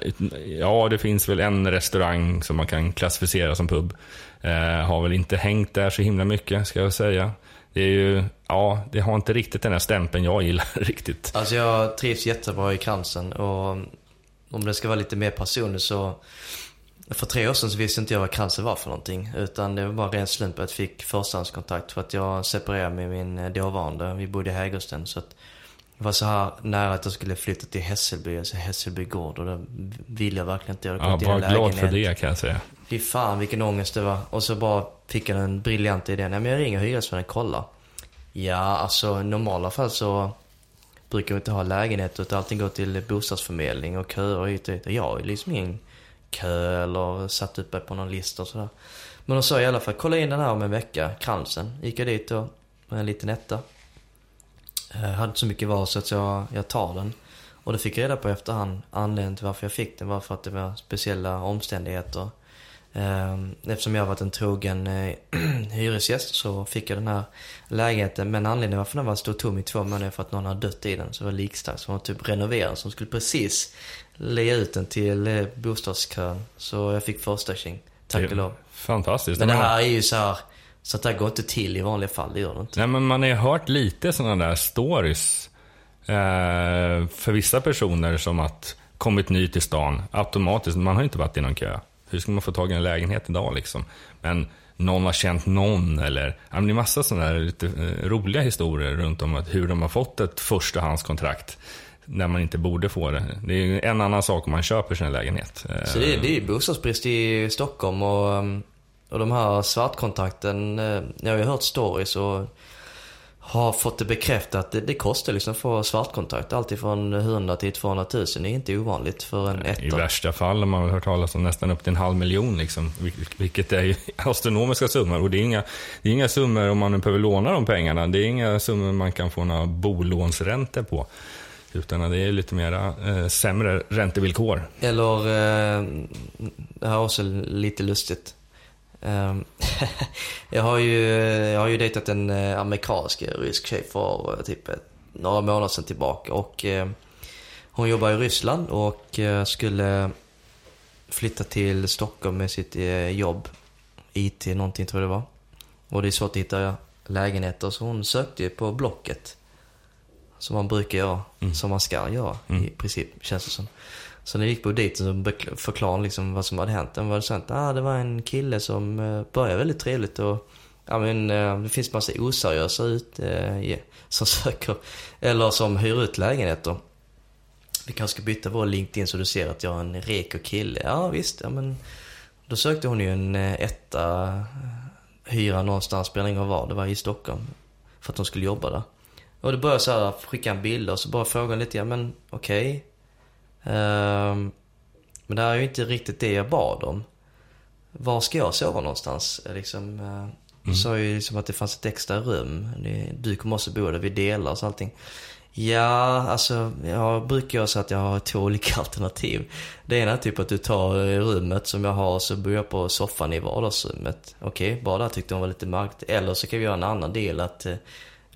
Ja, det finns väl en restaurang som man kan klassificera som pub. Eh, har väl inte hängt där så himla mycket, ska jag säga. Det är ju, ja, det har inte riktigt den här stämpeln jag gillar riktigt. Alltså jag trivs jättebra i kransen och om det ska vara lite mer personligt så för tre år sedan så visste inte jag vad kransen var för någonting. Utan det var bara ren slump att jag fick förstahandskontakt för att jag separerade med min dåvarande. Vi bodde i Hägersten. Så att det var så här nära att jag skulle flytta till Hässelby, alltså Hässelby gård. Och det ville jag verkligen inte. Jag Ja, var glad för det kan jag säga. Fy fan vilken ångest det var. Och så bara fick jag den briljanta idén. Nej men jag ringer hyresvärden och kollar. Ja, alltså i normala fall så brukar vi inte ha lägenhet utan allting går till bostadsförmedling och köer hit och dit. Och Jag har liksom ingen kö eller satt upp mig på någon lista och sådär. Men de sa i alla fall, kolla in den här om en vecka, kransen. Gick jag dit då med en liten etta. Jag hade inte så mycket val så att jag, jag tar den. Och det fick jag reda på efterhand. Anledningen till varför jag fick den var för att det var speciella omständigheter. Ehm, Eftersom jag har varit en trogen eh, hyresgäst så fick jag den här lägenheten. Men anledningen varför den var stod tom i två månader för att någon hade dött i den. Så det var likstark som var typ renoverad. Som skulle precis lägga ut den till eh, bostadskön. Så jag fick första tjing. Tack och lov. Fantastiskt. Men det här är ju så här. Så att det här går inte till i vanliga fall. Det gör det inte. Nej, men man har ju hört lite sådana där stories. Eh, för vissa personer som att kommit ny till stan automatiskt. Man har ju inte varit i någon kö. Hur ska man få tag i en lägenhet idag liksom? Men någon har känt någon eller... Ja, det är massa sådana där lite eh, roliga historier runt om att hur de har fått ett förstahandskontrakt. När man inte borde få det. Det är en annan sak om man köper sin lägenhet. Så det är, det är ju bostadsbrist i Stockholm och, um, och de här svartkontrakten, eh, jag har ju hört stories och har fått det bekräftat. Det, det kostar liksom att få svartkontrakt. Alltifrån 100 till 200 000. Det är inte ovanligt för en I etta. värsta fall har man hört talas om nästan upp till en halv miljon, liksom, vil- vilket är ju astronomiska summor. Och det är, inga, det är inga summor om man nu behöver låna de pengarna. Det är inga summor man kan få några bolånsräntor på. Utan det är lite mera eh, sämre räntevillkor. Eller, eh, det här är också lite lustigt. Ehm, jag, har ju, jag har ju dejtat en eh, amerikansk eh, rysk tjej för eh, typ några månader sedan tillbaka. Och eh, hon jobbar i Ryssland och skulle flytta till Stockholm med sitt jobb. IT någonting tror jag det var. Och det är svårt att hitta lägenheter så hon sökte ju på Blocket. Som man brukar göra, som man ska göra i princip känns det som. Så när jag gick på dit så förklarade hon liksom vad som hade hänt. Den var sånt, ah, det var en kille som eh, började väldigt trevligt och ja men eh, det finns massa oseriösa ut, eh, som söker, eller som hyr ut lägenheter. Vi kanske ska byta vår LinkedIn så du ser att jag är en reko kille. Ja visst, ja men då sökte hon ju en eh, etta, hyra någonstans, spelar ingen roll var, det var i Stockholm. För att hon skulle jobba där. Och då började jag så här, skicka en bild och så bara fråga lite, ja men okej. Okay men det här är ju inte riktigt det jag bad om. Var ska jag sova någonstans? Liksom, eh, du sa ju liksom att det fanns ett extra rum. Du kommer också bo där, vi delar och allting. Ja, alltså jag brukar göra så att jag har två olika alternativ. Det ena är typ att du tar rummet som jag har och så bor jag på soffan i vardagsrummet. Okej, bara där tyckte hon var lite märkligt. Eller så kan vi göra en annan del att eh,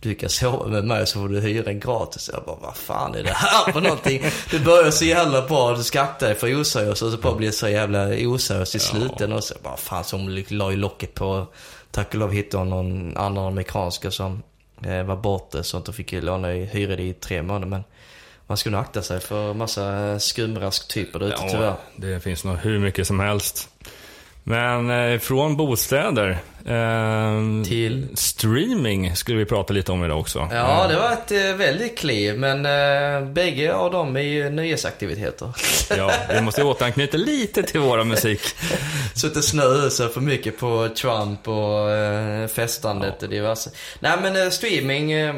du kan sova med mig så får du hyra en gratis. Jag bara, vad fan är det här för någonting? Det börjar så jävla bra, du dig för oseriöst och så bara blir så jävla oseriöst i slutändan. Och så bara, fan så hon la ju locket på. Tack och lov hittade hon någon annan amerikanska som eh, var borta så att de fick låna, hyra det i tre månader. Men man ska nog akta sig för massa skumrasktyper där ute tyvärr. Ja, det finns nog hur mycket som helst. Men eh, från bostäder eh, Till? streaming skulle vi prata lite om idag också. Ja, det var ett eh, väldigt kliv, men eh, bägge av dem är ju nöjesaktiviteter. Ja, vi måste återanknyta lite till våra musik. Suttit snöösa för mycket på Trump och eh, festandet och diverse. Nej men eh, streaming eh,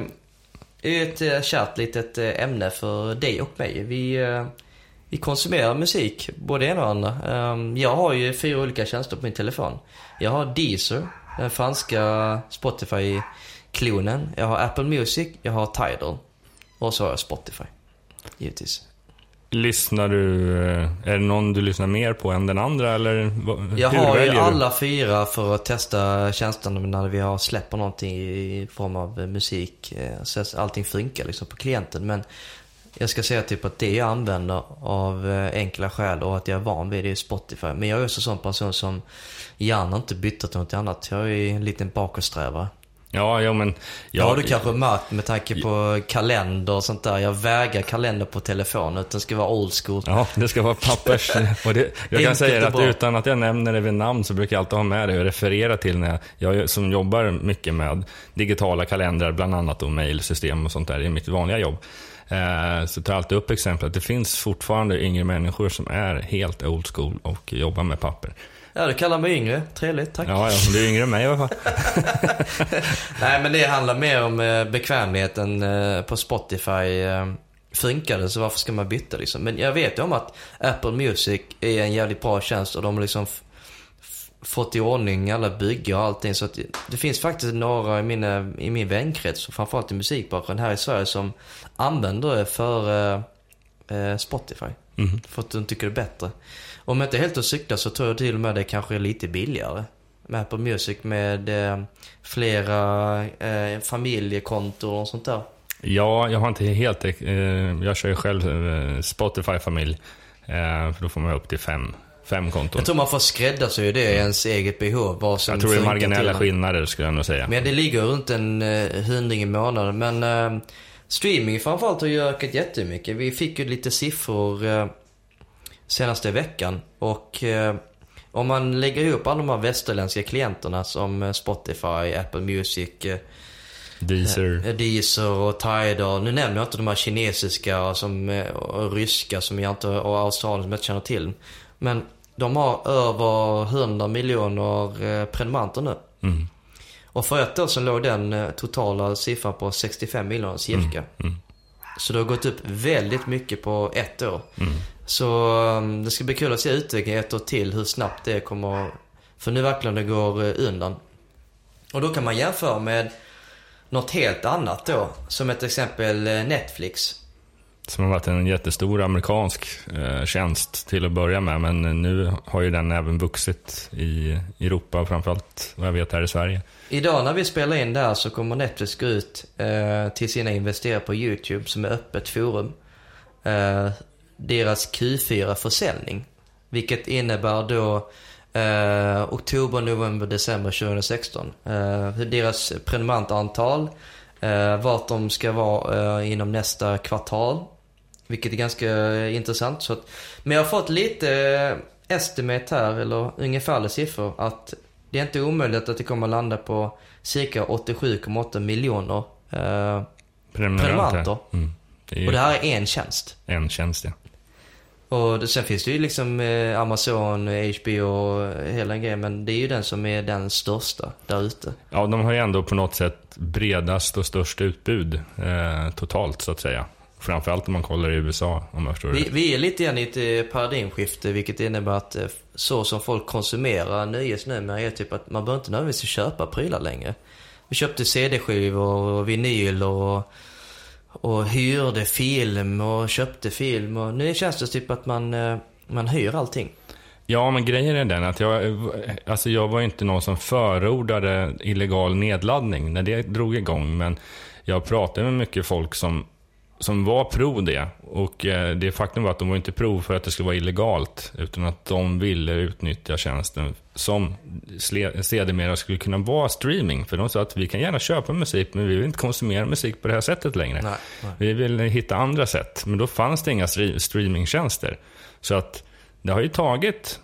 är ett eh, kärt litet eh, ämne för dig och mig. Vi, eh, vi konsumerar musik, både en och andra. Eh, jag har ju fyra olika tjänster på min telefon. Jag har Deezer, den franska Spotify-klonen. Jag har Apple Music, jag har Tidal. Och så har jag Spotify. Givetvis. Lyssnar du, eh, är det någon du lyssnar mer på än den andra eller Jag har ju alla fyra för att testa tjänsterna när vi har släpper någonting i form av musik. eh, Så att allting funkar liksom på klienten. Men jag ska säga typ att det jag använder av eh, enkla skäl och att jag är van vid det är Spotify. Men jag är också en sån person som gärna inte byter till något annat. Jag är en liten bakåtsträvare. Ja, ja men... Ja, har du kanske märkt med tanke på kalender och sånt där. Jag vägrar kalender på telefonen. Den ska vara old school. Ja, det ska vara pappers. Och det, jag kan säga att utan att jag nämner det vid namn så brukar jag alltid ha med det och referera till när jag, jag som jobbar mycket med digitala kalendrar, bland annat och mailsystem och sånt där i mitt vanliga jobb. Eh, så tar jag alltid upp exempel att det finns fortfarande yngre människor som är helt old school och jobbar med papper. Ja, du kallar mig yngre. Trevligt, tack. Ja, ja, du är yngre än mig i alla fall. Nej, men det handlar mer om eh, bekvämligheten eh, på Spotify. Funkar det så varför ska man byta liksom? Men jag vet ju om att Apple Music är en jävligt bra tjänst och de har liksom fått i ordning alla byggen och allting. Så att det, finns faktiskt några i, mina, i min vänkrets, och framförallt i musikbranschen här i Sverige, som använder det för eh, eh, Spotify. Mhm. För att de tycker det är bättre. Om jag inte är helt att cykla så tror jag till och med det kanske är lite billigare. Med Apple Music med eh, flera eh, familjekonton och sånt där. Ja, jag har inte helt... Eh, jag kör ju själv eh, Spotify-familj. Eh, för då får man upp till fem, fem konton. Jag tror man får skräddarsy det i ens eget behov. Vad som Jag tror det är marginella skillnader skulle jag nog säga. Men det ligger runt en eh, hundring i månaden. Men eh, streaming framförallt har ju ökat jättemycket. Vi fick ju lite siffror eh, senaste veckan. Och eh, om man lägger ihop alla de här västerländska klienterna som eh, Spotify, Apple Music, eh, Deezer. Eh, Deezer och Tidal. Nu nämner jag inte de här kinesiska som, och ryska som jag inte, och Australien som jag inte känner till. Men de har över 100 miljoner eh, prenumeranter nu. Mm. Och för ett år sedan låg den eh, totala siffran på 65 miljoner cirka. Mm. Så det har gått upp väldigt mycket på ett år. Mm. Så um, det ska bli kul att se utvecklingen ett år till, hur snabbt det kommer... För nu verkligen det går eh, undan. Och då kan man jämföra med något helt annat då. Som ett exempel Netflix. Som har varit en jättestor amerikansk eh, tjänst till att börja med. Men nu har ju den även vuxit i Europa och framförallt vad jag vet här i Sverige. Idag när vi spelar in det här så kommer Netflix gå ut eh, till sina investerare på YouTube som är öppet forum. Eh, deras Q4-försäljning. Vilket innebär då eh, oktober, november, december 2016. Eh, deras prenumerantantal, eh, vart de ska vara eh, inom nästa kvartal. Vilket är ganska eh, intressant. Så att, men jag har fått lite eh, estimate här, eller ungefärliga siffror, att det är inte omöjligt att det kommer att landa på cirka 87,8 miljoner eh, prenumeranter. Mm. Det ju Och det här är en tjänst. en tjänst, ja. Och sen finns det ju liksom eh, Amazon, HBO och hela grejen. Men det är ju den som är den största där ute. Ja, de har ju ändå på något sätt bredast och störst utbud eh, totalt, så att säga. Framförallt om man kollar i USA, om jag förstår Vi, det. vi är lite grann i ett eh, paradigmskifte vilket innebär att eh, så som folk konsumerar nöjes numera är typ att man behöver inte nödvändigtvis köpa prylar längre. Vi köpte CD-skivor och vinyl och, och hyrde film och köpte film och nu känns det typ att man, eh, man hyr allting. Ja, men grejen är den att jag, alltså jag var inte någon som förordade illegal nedladdning när det drog igång. Men jag pratade med mycket folk som, som var pro det. Och eh, det faktum var att de var inte pro för att det skulle vara illegalt. Utan att de ville utnyttja tjänsten som sedermera skulle kunna vara streaming. För de sa att vi kan gärna köpa musik, men vi vill inte konsumera musik på det här sättet längre. Nej, nej. Vi vill hitta andra sätt. Men då fanns det inga stre- streamingtjänster. Så att det har ju tagit,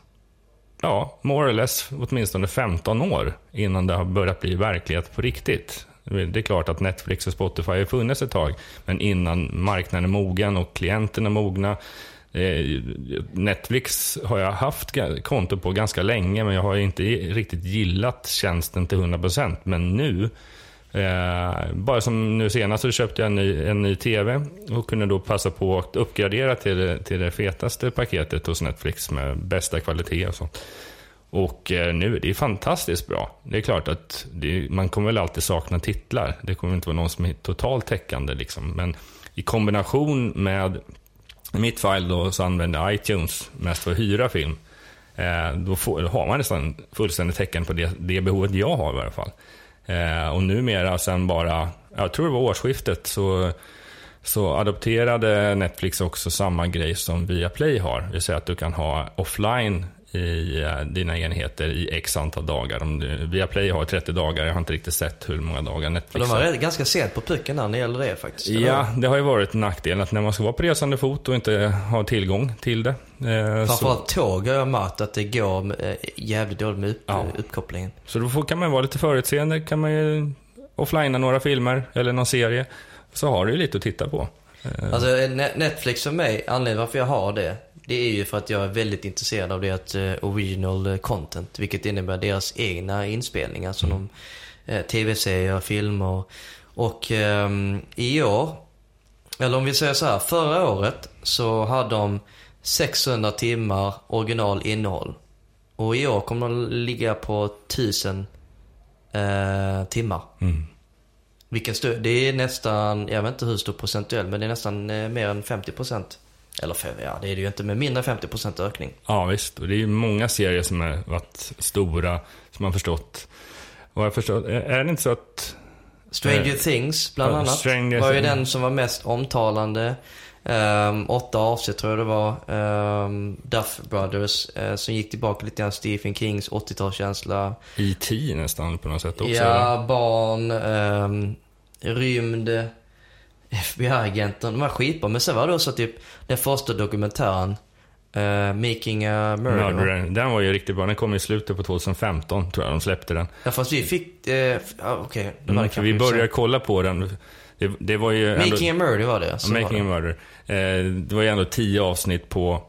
ja, more or less åtminstone 15 år innan det har börjat bli verklighet på riktigt. Det är klart att Netflix och Spotify har funnits ett tag, men innan marknaden är mogen och klienterna är mogna. Eh, Netflix har jag haft konto på ganska länge, men jag har inte riktigt gillat tjänsten till 100%. Men nu, Eh, bara som nu senast så köpte jag en ny, en ny TV och kunde då passa på att uppgradera till, det- till det fetaste paketet hos Netflix med bästa kvalitet och sånt. Och eh, nu, det är fantastiskt bra. Det är klart att det, man kommer väl alltid sakna titlar. Det kommer inte vara någon som är totalt täckande liksom. Men i kombination med i mitt fall då så använder jag iTunes mest för att hyra film. Eh, då, får, då har man nästan fullständigt täckande på det, det behovet jag har i alla fall. Eh, och numera sen bara, jag tror det var årsskiftet, så, så adopterade Netflix också samma grej som Viaplay har. Det vill säga att du kan ha offline i eh, dina enheter i x antal dagar. Om du, Viaplay har 30 dagar, jag har inte riktigt sett hur många dagar Netflix de har. var rätt- ganska sent på pucken när det gäller det faktiskt. Ja, det har ju varit en nackdel att när man ska vara på resande fot och inte ha tillgång till det. Eh, så, Framförallt tåg har jag märkt att det går eh, jävligt dåligt med upp, Ja. uppkopplingen. så då kan man vara lite förutseende, kan man ju offlinea några filmer eller någon serie. Så har du ju lite att titta på. Alltså Ne- Netflix för mig, anledningen varför jag har det, det är ju för att jag är väldigt intresserad av deras eh, original eh, content. Vilket innebär deras egna inspelningar som de, eh, tv-serier, filmer. Och ehm, i år, eller om vi säger så här, förra året så hade de 600 timmar original innehåll. Och i år kommer de ligga på 1000 eh, timmar. mm. Vilken stö- det är nästan, jag vet inte hur stor procentuell, men det är nästan eh, mer än 50 procent. Eller fem, ja det är det ju inte, men mindre än 50 procent ökning. Ja, visst. Och det är ju många serier som har varit stora, som man förstått. Och jag förstår, är det inte så att... Stranger Eh, Things, bland annat, Stranger var ju den som var mest omtalande. Um, åtta avsnitt tror jag det var. Um, Duff Brothers, eh, som gick tillbaka lite grann Stephen Kings 80-talskänsla. E.T. nästan på något sätt också. eller? Ja, barn, um, rymd, FBI-agenten. De var skitbra. Men sen var det också typ den första dokumentären, eh, Making a Murder. Murderer. Den var ju riktigt bra. Den kom i slutet på 2015, tror jag de släppte den. Ja, fast vi fick, ja, okej. var Mm, vi började kolla på den. Det, det var ju ändå... Making a Murder var det. Ja, var Making det. a Murder. Eh, det var ju ändå tio avsnitt på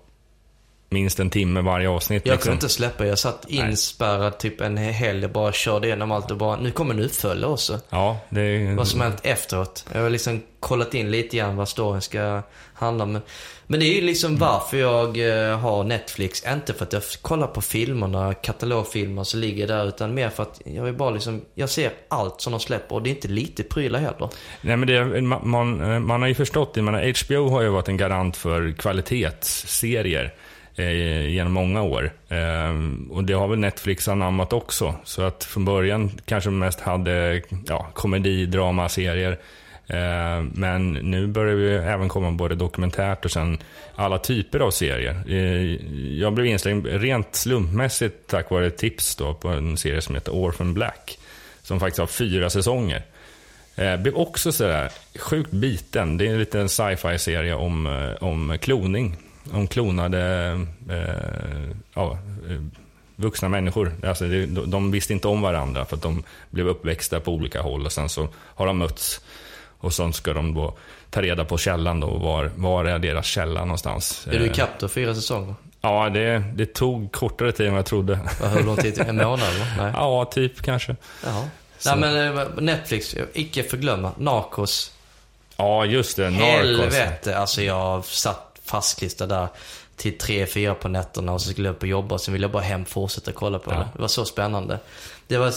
minst en timme varje avsnitt. Jag liksom. kunde inte släppa Jag satt inspärrad typ en helg och bara körde igenom allt och bara, nu kommer en uppföljare också. Ja, det... Vad som hänt efteråt. Jag har liksom kollat in lite grann vad storyn ska handla om. Men det är ju liksom varför jag eh, har Netflix. Inte för att jag kollar på filmerna, katalogfilmer som ligger där. Utan mer för att jag vill bara liksom, jag ser allt som de släpper och det är inte lite prylar heller. Nej, men det, man, man, man har ju förstått det. Man, HBO har ju varit en garant för kvalitetsserier eh, genom många år. Eh, och det har väl Netflix anammat också. Så att från början kanske de mest hade ja, komedi, drama, serier. Eh, men nu börjar vi även komma både dokumentärt och sen alla typer av serier. Eh, jag blev inslängd rent slumpmässigt tack vare ett tips då på en serie som heter Orphan Black. Som faktiskt har fyra säsonger. Eh, blev också sådär sjukt biten. Det är en liten sci-fi serie om, eh, om kloning. Om klonade, eh, ja, eh, vuxna människor. Alltså, de, de visste inte om varandra för att de blev uppväxta på olika håll och sen så har de mötts. Och sen ska de då ta reda på källan då, var, var är deras källa någonstans. Är du Eh, ikapp då, fyra säsonger? Ja, det, det tog kortare tid än jag trodde. Hur lång tid? En månad? Nej. Ja, typ kanske. Jaha. Så. Nej men eh, Netflix, icke förglömma. Narcos. Ja, just det. Narcos. Helvete, alltså jag satt fastklistrad där till tre, fyra på nätterna och så skulle jag upp och jobba och sen ville jag bara hem fortsätta kolla på Ja. det. Det var så spännande. Det var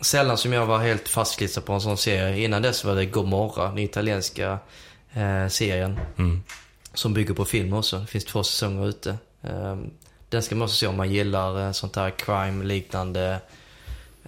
sällan som jag var helt fastklistrad på en sån serie. Innan dess var det Gomorra, den italienska eh, serien. Mm. Som bygger på film också. Det finns två säsonger ute. Eh, den ska man också se om man gillar eh, sånt här crime-liknande,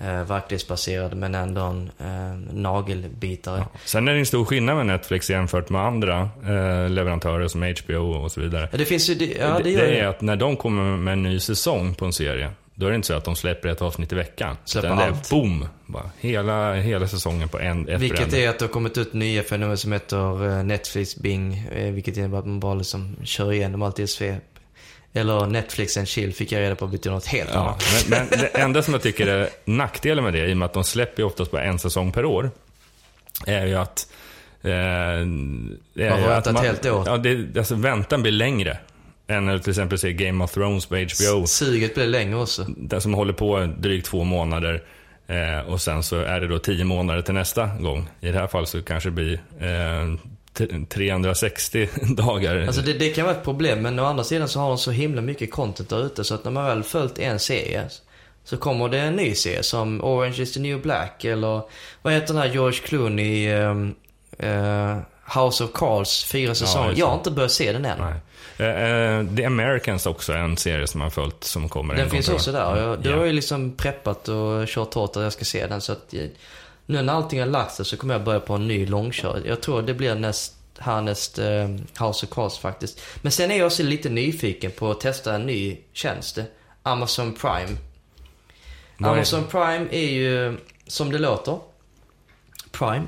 eh, verklighetsbaserad men ändå en eh, nagelbitare. Ja. Sen är det en stor skillnad med Netflix jämfört med andra eh, leverantörer som HBO och så vidare. Ja, det finns ju, det, ja det det, är att när de kommer med en ny säsong på en serie, då är det inte så att de släpper ett avsnitt i veckan. Släpper Utan det är allt. boom! Bara, hela, hela säsongen på en efter Vilket en. är att det har kommit ut nya fenomen som heter eh, Netflix Bing. eh, Vilket innebär att man bara liksom kör igenom allt i svep. Eller Netflix and chill fick jag reda på betyder något helt Ja, annat. men, men det enda som jag tycker är nackdelen med det, i och med att de släpper oftast bara en säsong per år, är ju att... Eh, Man får vänta ett helt år. Ja, det, alltså väntan blir längre. Än när du till exempel ser Game of Thrones på HBO. Suget blir längre också. Den som håller på drygt två månader. Eh, och sen så är det då tio månader till nästa gång. I det här fallet så kanske det blir eh, 360 dagar. Alltså det, det kan vara ett problem, men å andra sidan så har de så himla mycket content där ute så att när man väl följt en serie så kommer det en ny serie som Orange is the new black eller vad heter den här George Clooney, ehm, eh, House of Cards, fyra säsonger. just jag har inte börjat se den än. Eh, eh, The Americans också en serie som man följt som kommer en Den finns också där. Jag, då Ja. har jag liksom preppat och kört hårt att jag ska se den. Så att eh, nu när allting har lagt sig så kommer jag börja på en ny långkör. Jag tror det blir näst, härnäst eh, House of Cards faktiskt. Men sen är jag också lite nyfiken på att testa en ny tjänst. Amazon Prime. Vad Amazon Prime är ju som det låter. Prime.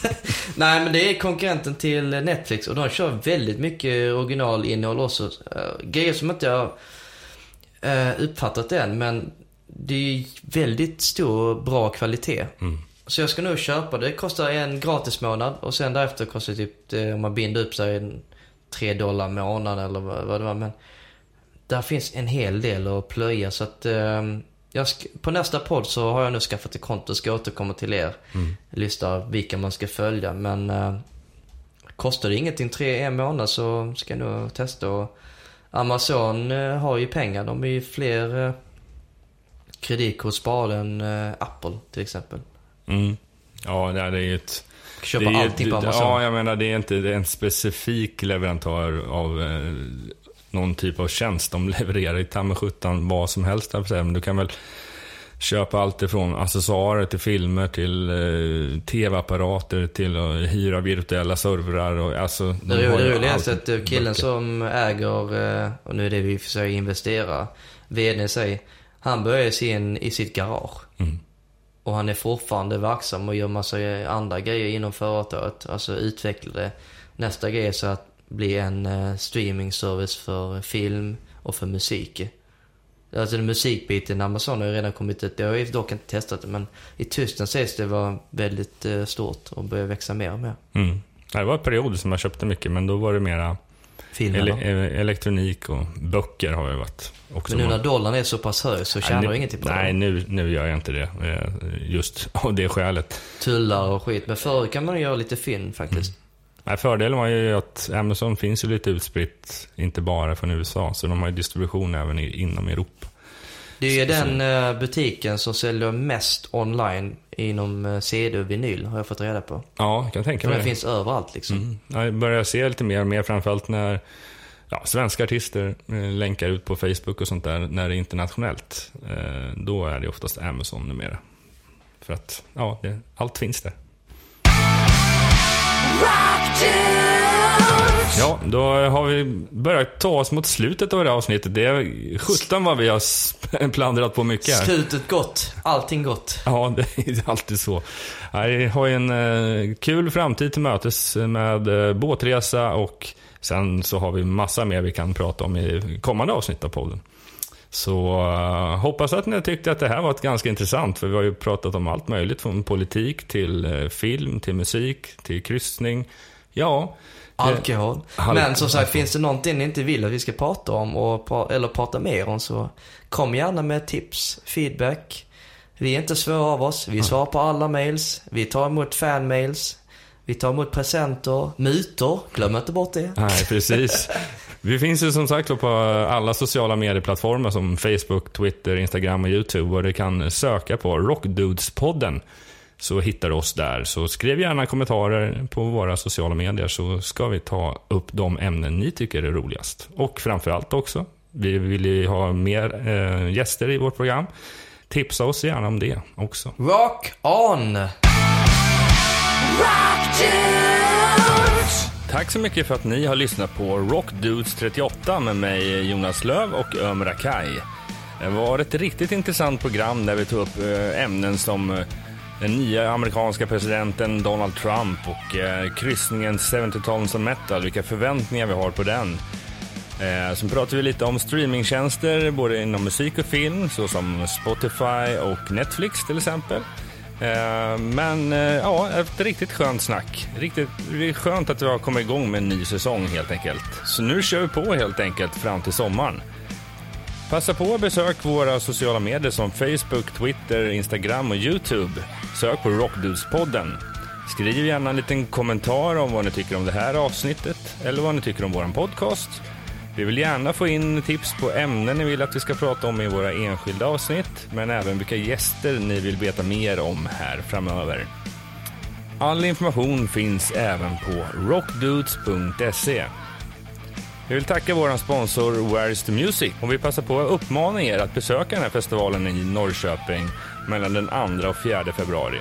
Nej men det är konkurrenten till Netflix och de kör väldigt mycket originalinnehåll också. Uh, grejer som inte jag uh, uppfattat än men det är väldigt stor bra kvalitet. Mm. Så jag ska nog köpa det. Kostar en gratis månad och sen därefter kostar det typ, om man binder upp sig, en 3 dollar månaden eller vad, vad det var. Men där finns en hel del att plöja så att ehm, jag sk- på nästa podd så har jag nu skaffat ett konto och ska återkomma till er. Mm. Lista vilka man ska följa men eh, kostar det ingenting tre, en månad så ska jag nog testa och Amazon eh, har ju pengar. De är ju fler eh, kreditkort än eh, Apple till exempel. Mm. Ja, det är ju ett... Köpa det är allting på det- Amazon. Ja, jag menar det är inte det är en specifik leverantör av eh, någon typ av tjänst. De levererar i ta mig sjutton vad som helst. på. Men du kan väl köpa allt ifrån accessoarer till filmer till eh, tv-apparater till att hyra virtuella servrar. Och, alltså, de Det, roliga är att eh, killen Böcker. som äger, eh, och nu är det vi försöker investera, vdn säger, han börjar sin, i sitt garage. Mm. Och han är fortfarande verksam och gör massa andra grejer inom företaget. Alltså utvecklar det. Nästa grej är så att bli en eh, streamingservice för film och för musik. Alltså den musikbiten, Amazon har ju redan kommit ut. Jag har ju dock inte testat det men i Tyskland sägs det vara väldigt eh, stort och börjar växa mer och mer. Mm. Det var en period som jag köpte mycket, men då var det mera Filmer ele då. e- elektronik och böcker har jag varit. Också Men nu när dollarn är så pass hög så tjänar Nej, du ingenting på Nej, det. nu, nu gör jag inte det. eh, Just av det skälet. Tullar och skit. Men förr kan man göra lite fynd faktiskt. Nej, fördelen var ju att Amazon finns ju lite utspritt, inte bara från USA, så de har ju distribution även inom Europa. Det är den eh, butiken som säljer mest online inom eh, CD och vinyl har jag fått reda på. Ja, jag kan tänka För mig den det. finns överallt liksom. Mm. Ja, Jag börjar se lite mer och mer, framförallt när ja, svenska artister eh, länkar ut på Facebook och sånt där, när det är internationellt. Då är det oftast Amazon numera. För att, ja, det, allt finns där. Ja, då har vi börjat ta oss mot slutet av det här avsnittet. Det är 17 vad vi har plandrat på mycket här. Slutet gott. Allting gott. Ja, det är alltid så. Jag har ju en eh, kul framtid till mötes med eh, båtresa och sen så har vi massa mer vi kan prata om i kommande avsnitt av podden. Så uh, hoppas att ni tyckte att det här var ett ganska intressant, för vi har ju pratat om allt möjligt, från politik till uh, film, till musik, till kryssning. Ja. Alkohol. Al Men som sagt, finns det någonting ni inte vill att vi ska prata om, och, eller prata mer om, så kom gärna med tips, feedback. Vi är inte svåra av oss. Vi svarar på alla mails. Vi tar emot fanmails. Vi tar emot presenter, mutor. Glöm inte bort det. Nej, precis. Vi finns ju som sagt på alla sociala medieplattformar som Facebook, Twitter, Instagram och YouTube. Och du kan söka på Rockdudespodden så hittar du oss där. Så skriv gärna kommentarer på våra sociala medier så ska vi ta upp de ämnen ni tycker är roligast. Och framförallt också, vi vill ju ha mer eh, gäster i vårt program. Tipsa oss gärna om det också. Rock on! Rock Tack så mycket för att ni har lyssnat på Rock Dudes 38 med mig Jonas Löv och Ömer Akai. Det var ett riktigt intressant program där vi tog upp eh, ämnen som eh, den nya amerikanska presidenten Donald Trump och eh, kryssningen 70 Tons of Metal, vilka förväntningar vi har på den. Eh, sen pratar vi lite om streamingtjänster både inom musik och film såsom Spotify och Netflix till exempel. Eh, men eh, ja, ett riktigt skönt snack. Riktigt, det är skönt att vi har kommit igång med en ny säsong helt enkelt. Så nu kör vi på helt enkelt fram till sommaren. Passa på att besök våra sociala medier som Facebook, Twitter, Instagram och Youtube. Sök på Rockdudespodden. Skriv gärna en liten kommentar om vad ni tycker om det här avsnittet eller vad ni tycker om vår podcast. Vi vill gärna få in tips på ämnen ni vill att vi ska prata om i våra enskilda avsnitt, men även vilka gäster ni vill veta mer om här framöver. All information finns även på rockdudes.se. Vi vill tacka vår sponsor Where's the Music och vi passar på att uppmana er att besöka den här festivalen i Norrköping mellan den 2 och 4 februari.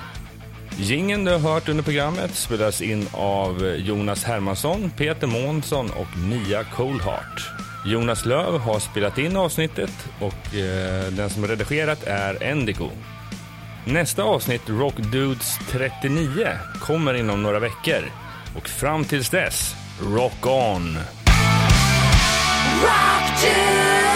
Gingen du har hört under programmet spelas in av Jonas Hermansson, Peter Månsson och Mia Coolheart. Jonas Löv har spelat in avsnittet och eh, den som redigerat är Endigo. Nästa avsnitt, Rock Dudes 39, kommer inom några veckor. Och fram tills dess, rock on! Rock